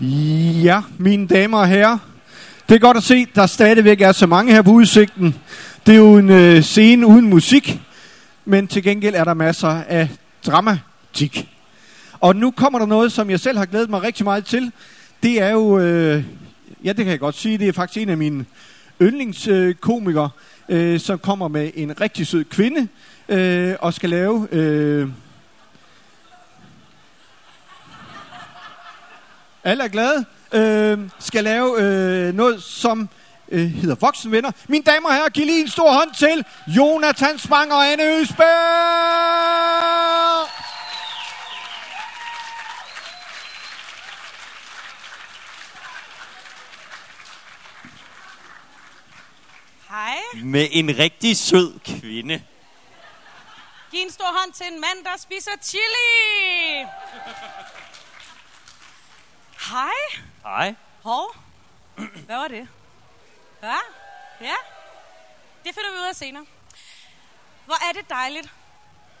Ja, mine damer og herrer. Det er godt at se, der stadigvæk er så mange her på udsigten. Det er jo en øh, scene uden musik, men til gengæld er der masser af dramatik. Og nu kommer der noget, som jeg selv har glædet mig rigtig meget til. Det er jo, øh, ja det kan jeg godt sige, det er faktisk en af mine yndlingskomikere, øh, øh som kommer med en rigtig sød kvinde øh, og skal lave... Øh, alle er glade, øh, skal lave øh, noget, som øh, hedder Voksenvenner. Mine damer og herrer, giv lige en stor hånd til Jonathan Spang og Anne Øsberg! Hej. Med en rigtig sød kvinde. Giv en stor hånd til en mand, der spiser chili. Hej. Hej. Hov. Hvad var det? Ja? Ja? Det finder vi ud af senere. Hvor er det dejligt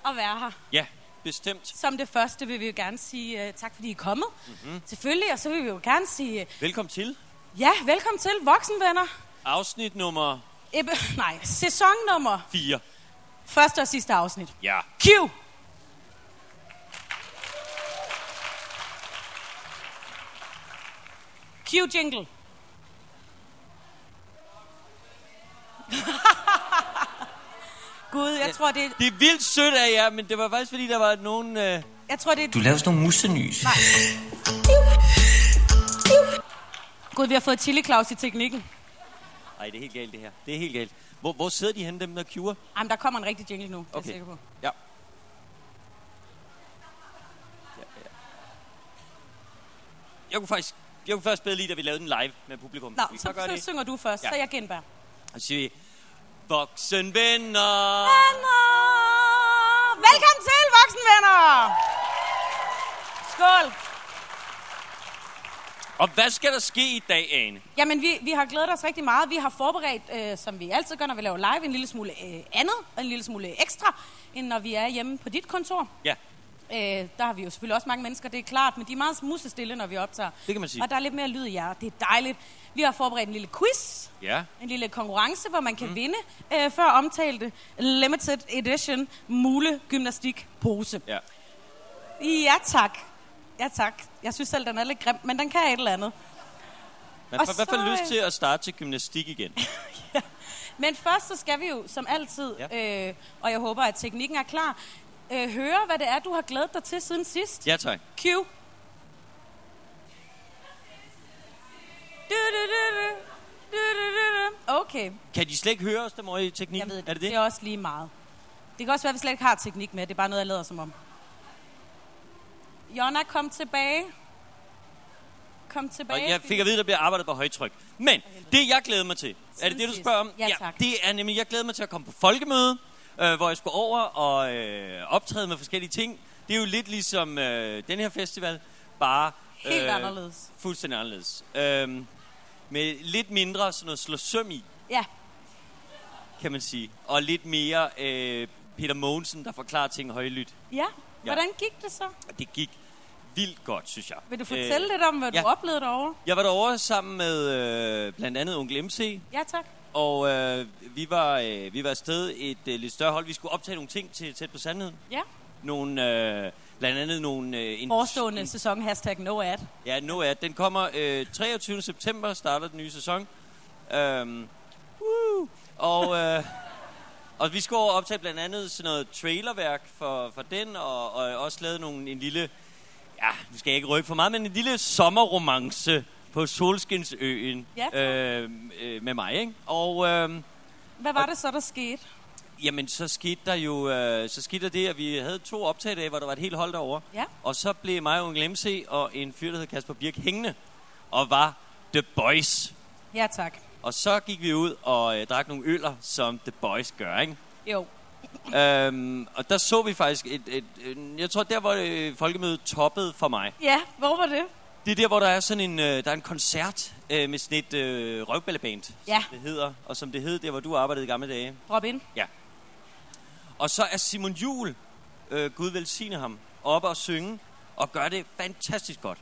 at være her. Ja, bestemt. Som det første vil vi jo gerne sige uh, tak, fordi I er kommet. Mm-hmm. Selvfølgelig, og så vil vi jo gerne sige, uh, Velkommen til. ja, velkommen til Voksenvenner. Afsnit nummer Ebbe, nej, sæsonnummer 4. første og sidste afsnit. Ja. Q. Q jingle. Gud, jeg tror det, Det er vildt sødt af jer, men det var faktisk fordi, der var nogen... Øh... jeg tror det. Du lavede sådan nogle musenys. Nej. Gud, vi har fået Chili Claus i teknikken. Ej, det er helt galt det her. Det er helt galt. Hvor, hvor sidder de henne, dem der curer? Jamen, der kommer en rigtig jingle nu, det er Okay. jeg sikker på. Ja. ja, ja. Jeg kunne faktisk... Jeg kunne først bedre lide, da vi lavede den live med publikum. Nå, vi så, så det. synger du først, Ja. så jeg Genberg. Og så siger vi... Voksenvenner! Venner! Velkommen til, voksenvenner! Skål! Og hvad skal der ske i dag, Ane? Jamen, vi, vi har glædet os rigtig meget. Vi har forberedt, øh, som vi altid gør, når vi laver live, en lille smule øh, andet, og en lille smule ekstra, end når vi er hjemme på dit kontor. Ja, Øh, der har vi jo selvfølgelig også mange mennesker, det er klart, men de er meget musestille, når vi optager. Det kan man sige. Og der er lidt mere lyd i jer, det er dejligt. Vi har forberedt en lille quiz, ja. en lille konkurrence, hvor man kan mm. vinde øh, før omtalte limited edition mule gymnastik pose. ja. Ja tak. Ja tak. Jeg synes selv, den er lidt grim, men den kan et eller andet. Man får i hvert fald lyst øh, til at starte til gymnastik igen. Men først så skal vi jo, som altid, Ja. ja. øh, og jeg håber, at teknikken er klar, øh, høre, hvad det er, du har glædet dig til siden sidst. Ja, tak. Q. Du, du, du, du. Du, du, du, du. Okay, Kan de slet ikke høre os, der må i jeg teknikken? ved det. Er det det? Det er også lige meget. Det kan også være, at vi slet ikke har teknik med. Det er bare noget, jeg lader som om. Jonna, kom tilbage. Kom tilbage. Og jeg fik at vide, at der bliver arbejdet på højtryk. Men det, jeg glæder mig til, er det det, du spørger om? Ja, tak. det er nemlig, jeg glæder mig til at komme på folkemøde, øh, hvor jeg skulle over og øh, optræde med forskellige ting. Det er jo lidt ligesom øh, den her festival, bare... Helt anderledes. Fuldstændig anderledes. Øh, med lidt mindre sådan noget slå søm i, Ja, kan man sige. Og lidt mere øh, Peter Mogensen, der forklarer ting højlydt. ja. Hvordan gik det så? Det gik vildt godt, synes jeg. Vil du fortælle øh, lidt om, hvad ja. du oplevede derovre? Jeg var derovre sammen med øh, blandt andet onkel MC, Ja, tak. Og øh, vi, var, øh, vi var afsted et øh, lidt større hold. Vi skulle optage nogle ting til tæt på sandheden. Ja. Nogle, øh, blandt andet nogle... Øh, en, Forestående en, sæson, hashtag no ad. Ja, nu er Den kommer øh, 23. september, starter den nye sæson. Øhm, woo! og, øh, og vi skulle optage blandt andet sådan noget trailerværk for, for den, og, og også lavet nogle, en lille... Ja, nu skal jeg ikke røbe for meget, men en lille sommerromance på Solskinsøen Ja, øh, øh, med mig, ikke? Og... Øh, Hvad var det så, der skete? Jamen, så skete der jo øh, så skete der det, at vi havde to optagedage, hvor der var et helt hold derovre. Ja. Og så blev mig og MC og en fyr, der hed Kasper Birk, hængende og var The Boys. Ja, tak. Og så gik vi ud og øh, drak nogle øller, som The Boys gør, ikke? Jo. øhm, og der så vi faktisk et, et, et jeg tror der, hvor øh, folkemødet toppede for mig. Ja, hvor var det? Det er der, hvor der er sådan en, øh, der er en koncert øh, med sådan et øh, røvballeband, Ja. som det hedder. Og som det hed, der hvor du arbejdede i gamle dage. Drop ind. Og så er Simon Jul, øh, Gud velsigne ham, oppe og synge, og gør det fantastisk godt.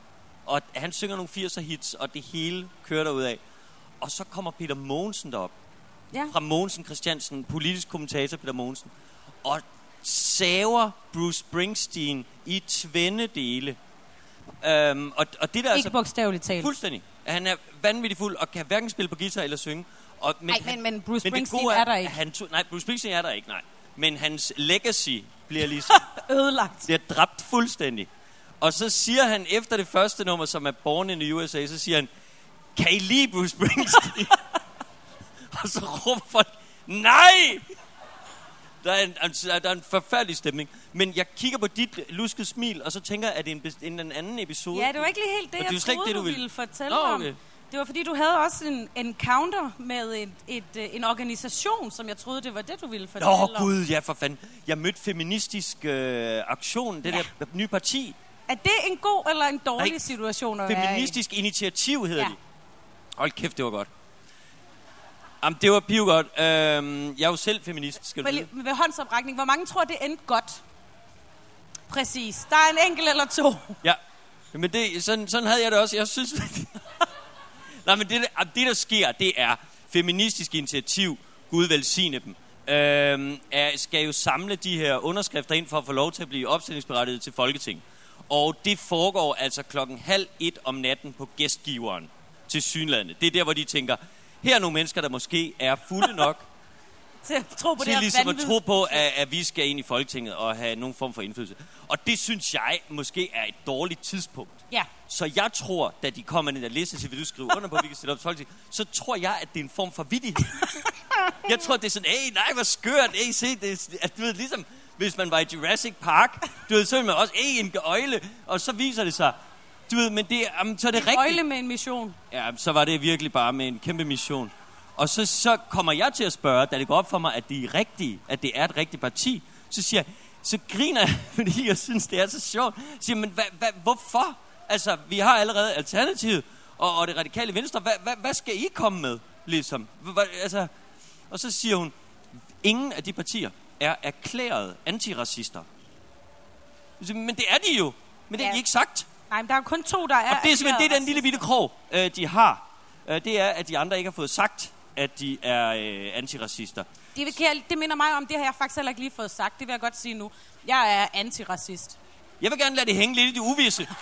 Og han synger nogle 80'er hits, og det hele kører af. Og så kommer Peter Mogensen derop. Ja. Fra Mogensen Christiansen, politisk kommentator Peter Mogensen. Og saver Bruce Springsteen i tvende dele. Øhm, og, og det der er Ikke altså bogstaveligt talt. fuldstændig. Han er vanvittig fuld og kan hverken spille på guitar eller synge. Og, Nej, men, men Bruce Springsteen gode er der ikke. Han nej, Bruce Springsteen er der ikke, nej. Men hans legacy bliver ligesom Ødelagt. bliver dræbt fuldstændig. Og så siger han efter det første nummer, som er Born in the USA, så siger han, kan I lide Bruce Springsteen? og så råber folk, nej! Der er, en, altså, der er en forfærdelig stemning. Men jeg kigger på dit luskede smil, og så tænker jeg, at det er en, en, en anden episode. Ja, det var ikke lige helt det, Og jeg troede, det, du ville. ville fortælle Nå, om. okay. Det var fordi, du havde også en encounter med et, et, øh, en organisation, som jeg troede, det var det, du ville fortælle Nå om. gud, ja for fanden. Jeg mødte Feministisk øh, Aktion, det Ja. der nye parti. Er det en god eller en dårlig Nej, situation at være i? Feministisk Initiativ hedder Ja. de. Hold kæft, det var godt. Jamen, det var pivegodt. Øhm, jeg er jo selv feminist, skal du vide. ved håndsoprækning, hvor mange tror, det endte godt? Præcis. Der er en enkelt eller to. Ja, men det, sådan, sådan havde jeg det også. Jeg synes... Nej, men det, der- det, der sker, det er feministisk initiativ. Gud velsigne dem. Øhm, er, skal jo samle de her underskrifter ind for at få lov til at blive opstillingsberettiget til Folketing. Og det foregår altså klokken halv et om natten på gæstgiveren til synlandet. Det er der, hvor de tænker, her er nogle mennesker, der måske er fulde nok Til at tro på det til her ligesom at tro på, at, at vi skal ind i Folketinget og have nogen form for indflydelse. Og det synes jeg måske er et dårligt tidspunkt. Ja. Så jeg tror, da de kommer ind i der liste til, vil du skrive under på, at vi kan stille op til Folketinget, så tror jeg, at det er en form for vittighed. jeg tror, det er sådan, hey, nej, hvor skørt, hey, se, det er, at, du ved, ligesom, hvis man var i Jurassic Park, du ved, så vil man også, hey, en øjle, og så viser det sig, du ved, men det, er- jamen, så er det rigtigt. Øjle med en mission. Ja, så var det virkelig bare med en kæmpe mission. Og så, så kommer jeg til at spørge, da det går op for mig, at det er rigtigt, at det er et rigtigt parti. Så siger jeg, så griner jeg, fordi jeg synes, det er så sjovt. Så siger men hva, hva, hvorfor? Altså, vi har allerede Alternativet og, og det radikale venstre. Hva, hva, hvad skal I komme med, ligesom? Hva, altså, og så siger hun, ingen af de partier er erklæret antiracister. Men det er de jo. Men det har Ja. de ikke sagt. Nej, men der er kun to, der er Og det er simpelthen det, er den lille bitte krog, øh, de har. Øh, det er, at de andre ikke har fået sagt, at de er øh, antiracister. Det, kan jeg, det minder mig om, det har jeg faktisk heller ikke lige fået sagt. Det vil jeg godt sige nu. Jeg er antiracist. Jeg vil gerne lade det hænge lidt i det uvisse.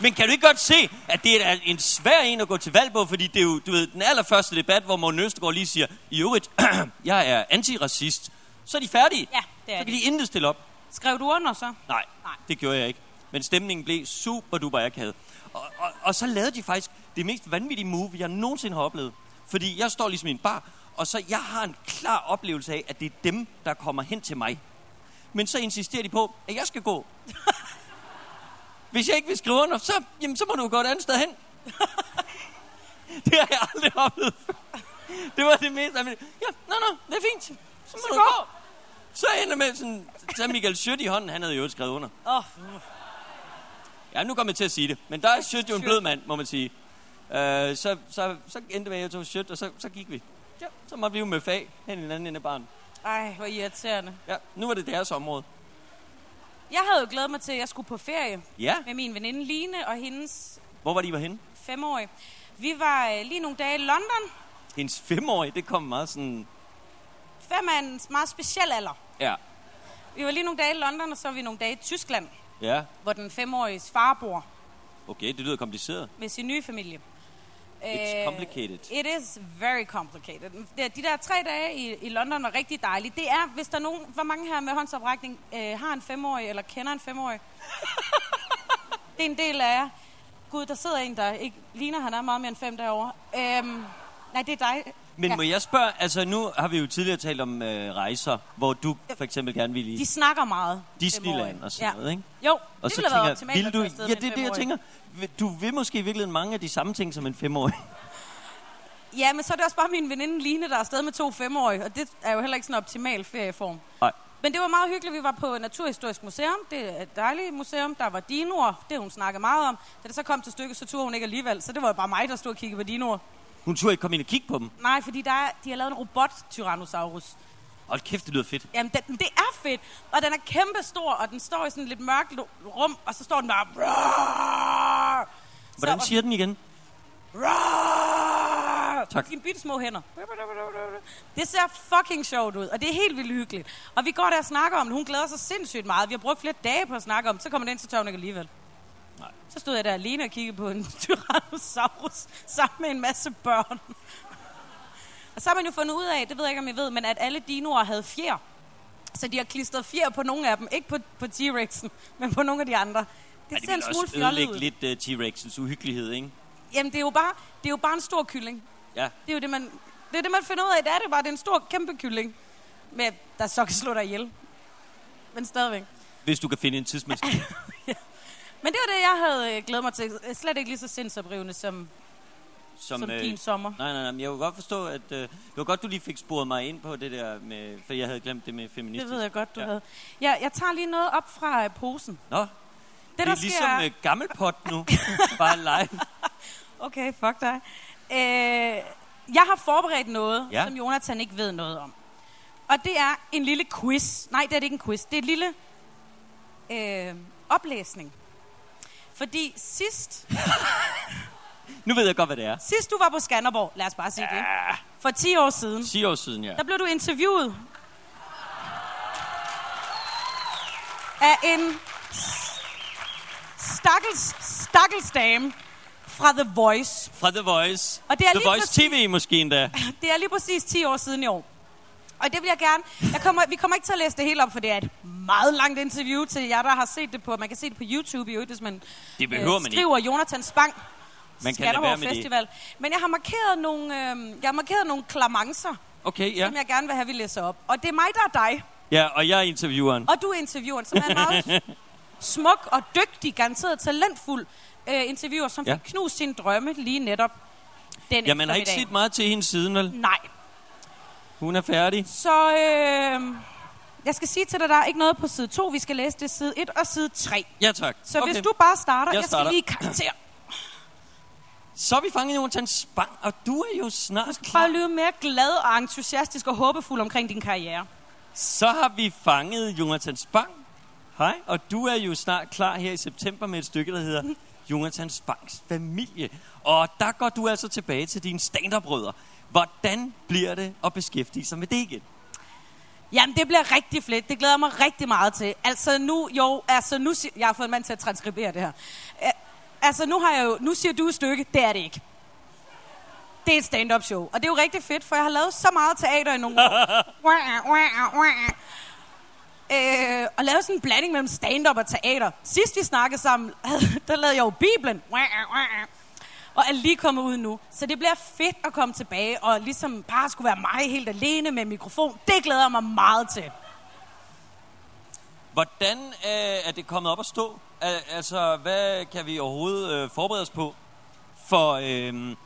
Men kan du ikke godt se, at det er en svær en at gå til valg på, fordi det er jo, du ved, den allerførste debat, hvor Morten Østergaard lige siger, i øvrigt, jeg er antiracist. Så er de færdige. Ja, det er så kan de. de intet stille op. Skrev du under så? Nej, Nej. det gjorde jeg ikke. Men stemningen blev super duper akavet. Og, og, og så lavede de faktisk det mest vanvittige move, jeg nogensinde har oplevet. Fordi jeg står ligesom i en bar, og så jeg har en klar oplevelse af, at det er dem, der kommer hen til mig. Men så insisterer de på, at jeg skal gå. Hvis jeg ikke vil skrive under, så, jamen, så må du gå et andet sted hen. det har jeg aldrig oplevet. Det var det mest... Ja, nå, nå, det er fint. Så må Så du gå. gå. Så ender med sådan, så Michael Schødt i hånden, han havde jo skrevet under. Åh, oh, Ja, nu kommer jeg til at sige det. Men der er Schødt jo en blød mand, må man sige. Uh, så, så, så endte med, at jeg tog Schødt, og så, så gik vi. Ja, så måtte vi jo med fag hen i den anden ende af barn. ej, hvor irriterende. Ja, nu var det deres område. Jeg havde jo glædet mig til, at jeg skulle på ferie Ja, med min veninde Line og hendes hvor var de var henne? femårige. Vi var øh, lige nogle dage i London. Hendes femårige, det kom meget sådan... Fem er en meget speciel alder. Ja, Vi var lige nogle dage i London, og så var vi nogle dage i Tyskland, ja. hvor den femårige far bor Okay, det lyder kompliceret. med sin nye familie. It's Øh, complicated. It is very complicated. De der tre dage i, i London var rigtig dejlige. Det er, hvis der er nogen, hvor mange her med håndsoprækning øh, har en femårig, eller kender en femårig. det er en del af jer. Gud, der sidder en, der ikke ligner, han er meget mere end fem derovre. Øhm, nej, det er dig. Men Ja. må jeg spørge, altså nu har vi jo tidligere talt om øh, rejser, hvor du for eksempel gerne ville i De snakker meget. Disneyland og sådan noget, ikke? Jo, Og det så ville været tænker vil du, ja, det er det, jeg tænker. Du vil måske i virkeligheden mange af de samme ting som en femårig. Ja, men så er det også bare min veninde Line, der er afsted med to femårige, og det er jo heller ikke sådan en optimal ferieform. Nej. Men det var meget hyggeligt. Vi var på Naturhistorisk Museum. Det er et dejligt museum. Der var dinoer. Det hun snakkede meget om. Da det så kom til stykket, så turde hun ikke alligevel. Så det var jo bare mig, der stod og kiggede på dinoer. Hun turde ikke komme ind og kigge på dem. Nej, fordi der er, de har lavet en robot-tyrannosaurus. Hold kæft, det lyder fedt. Jamen, den, det er fedt. Og den er kæmpe stor, og den står i sådan et lidt mørkt rum, og så står den bare... Roar! Hvordan Så- siger den igen? Tak. Med sine bitte små hænder. Det ser fucking sjovt ud, og det er helt vildt hyggeligt. Og vi går der og snakker om det. Hun glæder sig sindssygt meget. Vi har brugt flere dage på at snakke om det. Så kommer den ind, så tør hun ikke alligevel. Nej. Så stod jeg der alene og kiggede på en Tyrannosaurus sammen med en masse børn. Og så har man jo fundet ud af, det ved jeg ikke, om I ved, men at alle dinoer havde fjer. Så de har klistret fjer på nogle af dem. Ikke på, på T-Rexen, men på nogle af de andre. Det Ej, ser en smule også fjollet ud. lidt uh, T-Rexens uhyggelighed, ikke? Jamen, det er, jo bare, det er jo bare en stor kylling. Ja. Det er jo det, man, det, er det, man finder ud af. Det er det bare. Det er en stor, kæmpe kylling. Med, der så kan slå dig ihjel. Men stadigvæk. Hvis du kan finde en tidsmaskine. Men det var det, jeg havde øh, glædet mig til. Slet ikke lige så sindsoprivende som, som, som øh, din sommer. Nej, nej, nej, jeg kunne godt forstå, at øh, det var godt, du lige fik sporet mig ind på det der med, for jeg havde glemt det med feministisk. Det ved jeg godt, du ja. havde. Ja, jeg tager lige noget op fra øh, posen. Nå, Det, det er ligesom sker... øh, gammelpot nu, bare live. Okay, fuck dig. Øh, jeg har forberedt noget, Ja. ja. som Jonathan ikke ved noget om. Og det er en lille quiz. Nej, det er det ikke en quiz. Det er en lille øh, oplæsning. Fordi sidst, Nu ved jeg godt, hvad det er. sidst du var på Skanderborg, lad os bare sige det, Ja, for 10 år siden, 10 år siden, ja. der blev du interviewet af en stakkels, stakkels dame fra The Voice. Fra The Voice. Og det er The lige Voice præcis- TV måske endda. Det er lige præcis 10 år siden i år. Og det vil jeg gerne... Jeg kommer, vi kommer ikke til at læse det hele op, for det er et meget langt interview til jer, der har set det på... Man kan se det på YouTube i øvrigt, hvis man, Det behøver øh, man ikke. skriver Jonathan Spang. Man kan lade være med det. Festival. Men jeg har markeret nogle, øh, jeg har markeret nogle klamancer, Okay, ja. som jeg gerne vil have, vi læser op. Og det er mig, der er dig. Ja, og jeg er intervieweren. Og du er intervieweren, som er en meget smuk og dygtig, garanteret talentfuld øh, interviewer, som Ja. fik knust sin drømme lige netop den Ja, man har ikke set meget til hende siden, vel? Nej. Hun er færdig. Så øh, jeg skal sige til dig, der er ikke noget på side 2. Vi skal læse det side 1 og side 3. Ja, tak. Så okay. hvis du bare starter, Jeg jeg, starter. skal lige karakter. Så er vi fanget Jonathan Spang, og du er jo snart Prøv klar. at lyde mere glad og entusiastisk og håbefuld omkring din karriere. Så har vi fanget Jonathan Spang. Hej, og du er jo snart klar her i september med et stykke, der hedder Jonathan Spangs familie. Og der går du altså tilbage til dine stand-up-rødder. Hvordan bliver det at beskæftige sig med det igen? Jamen, det bliver rigtig fedt. Det glæder mig rigtig meget til. Altså nu, jo, altså nu, jeg har fået en mand til at transkribere det her. Altså nu har jeg jo, nu siger du et stykke, det er det ikke. Det er et stand-up show. Og det er jo rigtig fedt, for jeg har lavet så meget teater i nogle år. Øh, og lavet sådan en blanding mellem stand-up og teater. Sidst vi snakkede sammen, der lavede jeg jo Bibelen. Og er lige kommet ud nu. Så det bliver fedt at komme tilbage og ligesom bare skulle være mig helt alene med mikrofon. Det glæder jeg mig meget til. Hvordan øh, er det kommet op at stå? Al- altså, hvad kan vi overhovedet øh, forberede os på? For øh,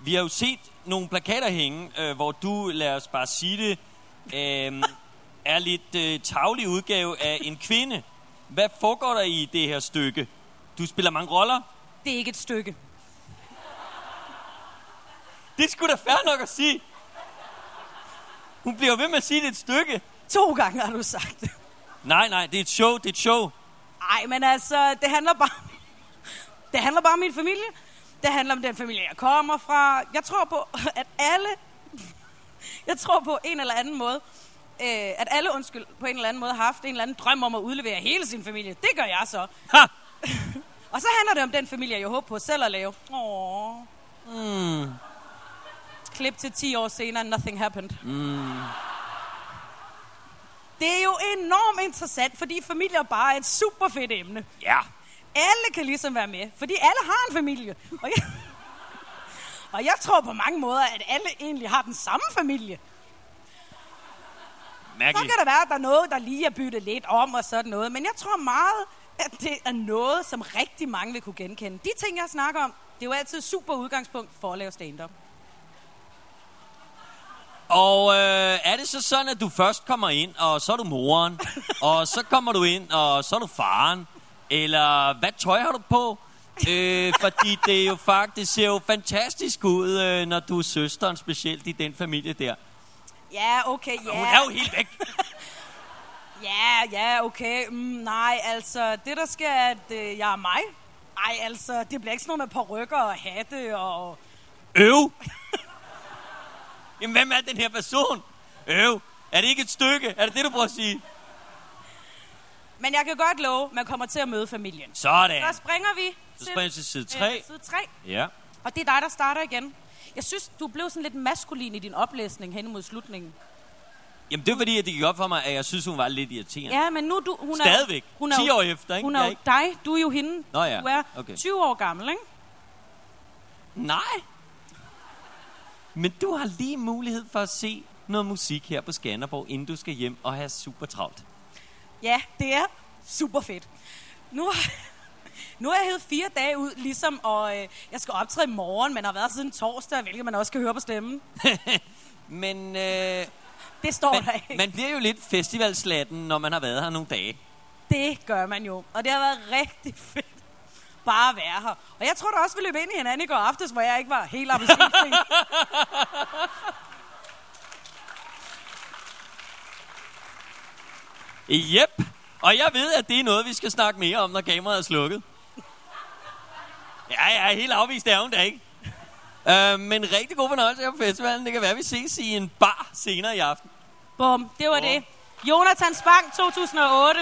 vi har jo set nogle plakater hænge, øh, hvor du, lad os bare sige det, øh, er lidt øh, tavlig udgave af en kvinde. Hvad foregår der i det her stykke? Du spiller mange roller. Det er ikke et stykke. Det er sgu da fair nok at sige. Hun bliver ved med at sige, det et stykke. To gange har du sagt det. Nej, nej, det er et show, det er et show. Ej, men altså, det handler bare... Det handler bare om min familie. Det handler om den familie, jeg kommer fra. Jeg tror på, at alle... Jeg tror på en eller anden måde, øh, at alle, undskyld, på en eller anden måde har haft en eller anden drøm om at udlevere hele sin familie. Det gør jeg så. Ha! Og så handler det om den familie, jeg håber på selv at lave. Åh. Mm. Klip til 10 år senere, nothing happened. Mm. Det er jo enormt interessant, fordi familier bare er et super fedt emne. Ja. Alle kan ligesom være med, fordi alle har en familie. Og jeg, og jeg tror på mange måder, at alle egentlig har den samme familie. Så Mærkeligt. kan det være, at der er noget, der lige er byttet lidt om og sådan noget. Men jeg tror meget, at det er noget, som rigtig mange vil kunne genkende. De ting, jeg snakker om, det er jo altid super udgangspunkt for at lave stand-up. Og øh, er det så sådan, at du først kommer ind, og så er du moren, og så kommer du ind, og så er du faren? Eller hvad tøj har du på? Øh, fordi det er jo faktisk det ser jo fantastisk ud, øh, når du er søsteren, specielt i den familie der. Ja, okay, ja. Og hun er jo helt væk. Ja, ja, okay. Mm, nej, altså, det der sker, er, at øh, jeg er mig. Ej, altså, det bliver ikke sådan noget med rykker og hatte og... Øv. Jamen, hvem er den her person? Øv. Er det ikke et stykke? Er det det, du prøver at sige? Men jeg kan godt love, man kommer til at møde familien. Sådan. Så springer vi Så springer vi til side 3. Øh, side 3. Ja. Og det er dig, der starter igen. Jeg synes, du blev sådan lidt maskulin i din oplæsning hen mod slutningen. Jamen, det er fordi, at det gik op for mig, at jeg synes, hun var lidt irriterende. Ja, men nu du... Hun er, Stadigvæk. Hun er 10 jo- år efter, ikke? Hun er jo dig. Du er jo hende. Nå ja, Du er okay. 20 år gammel, ikke? Nej. Men du har lige mulighed for at se noget musik her på Skanderborg, inden du skal hjem og have super travlt. Ja, det er super fedt. Nu, har- nu har jeg hævet fire dage ud, ligesom, og øh, jeg skal optræde i morgen, men har været siden torsdag, hvilket man også kan høre på stemmen. Men, øh, Det står der man, ikke. man bliver jo lidt festivalslatten, når man har været her nogle dage. Det gør man jo, og det har været rigtig fedt bare være her. Og jeg tror da også, vi løb ind i hinanden i går aftes, hvor jeg ikke var helt appelsinfri. Jep. Og jeg ved, at det er noget, vi skal snakke mere om, når kameraet er slukket. Ja, jeg er helt afvist af da ikke. Uh, men rigtig god fornøjelse her på festivalen. Det kan være, at vi ses i en bar senere i aften. Bum, det var Bum. det. Jonathan Spang 2008.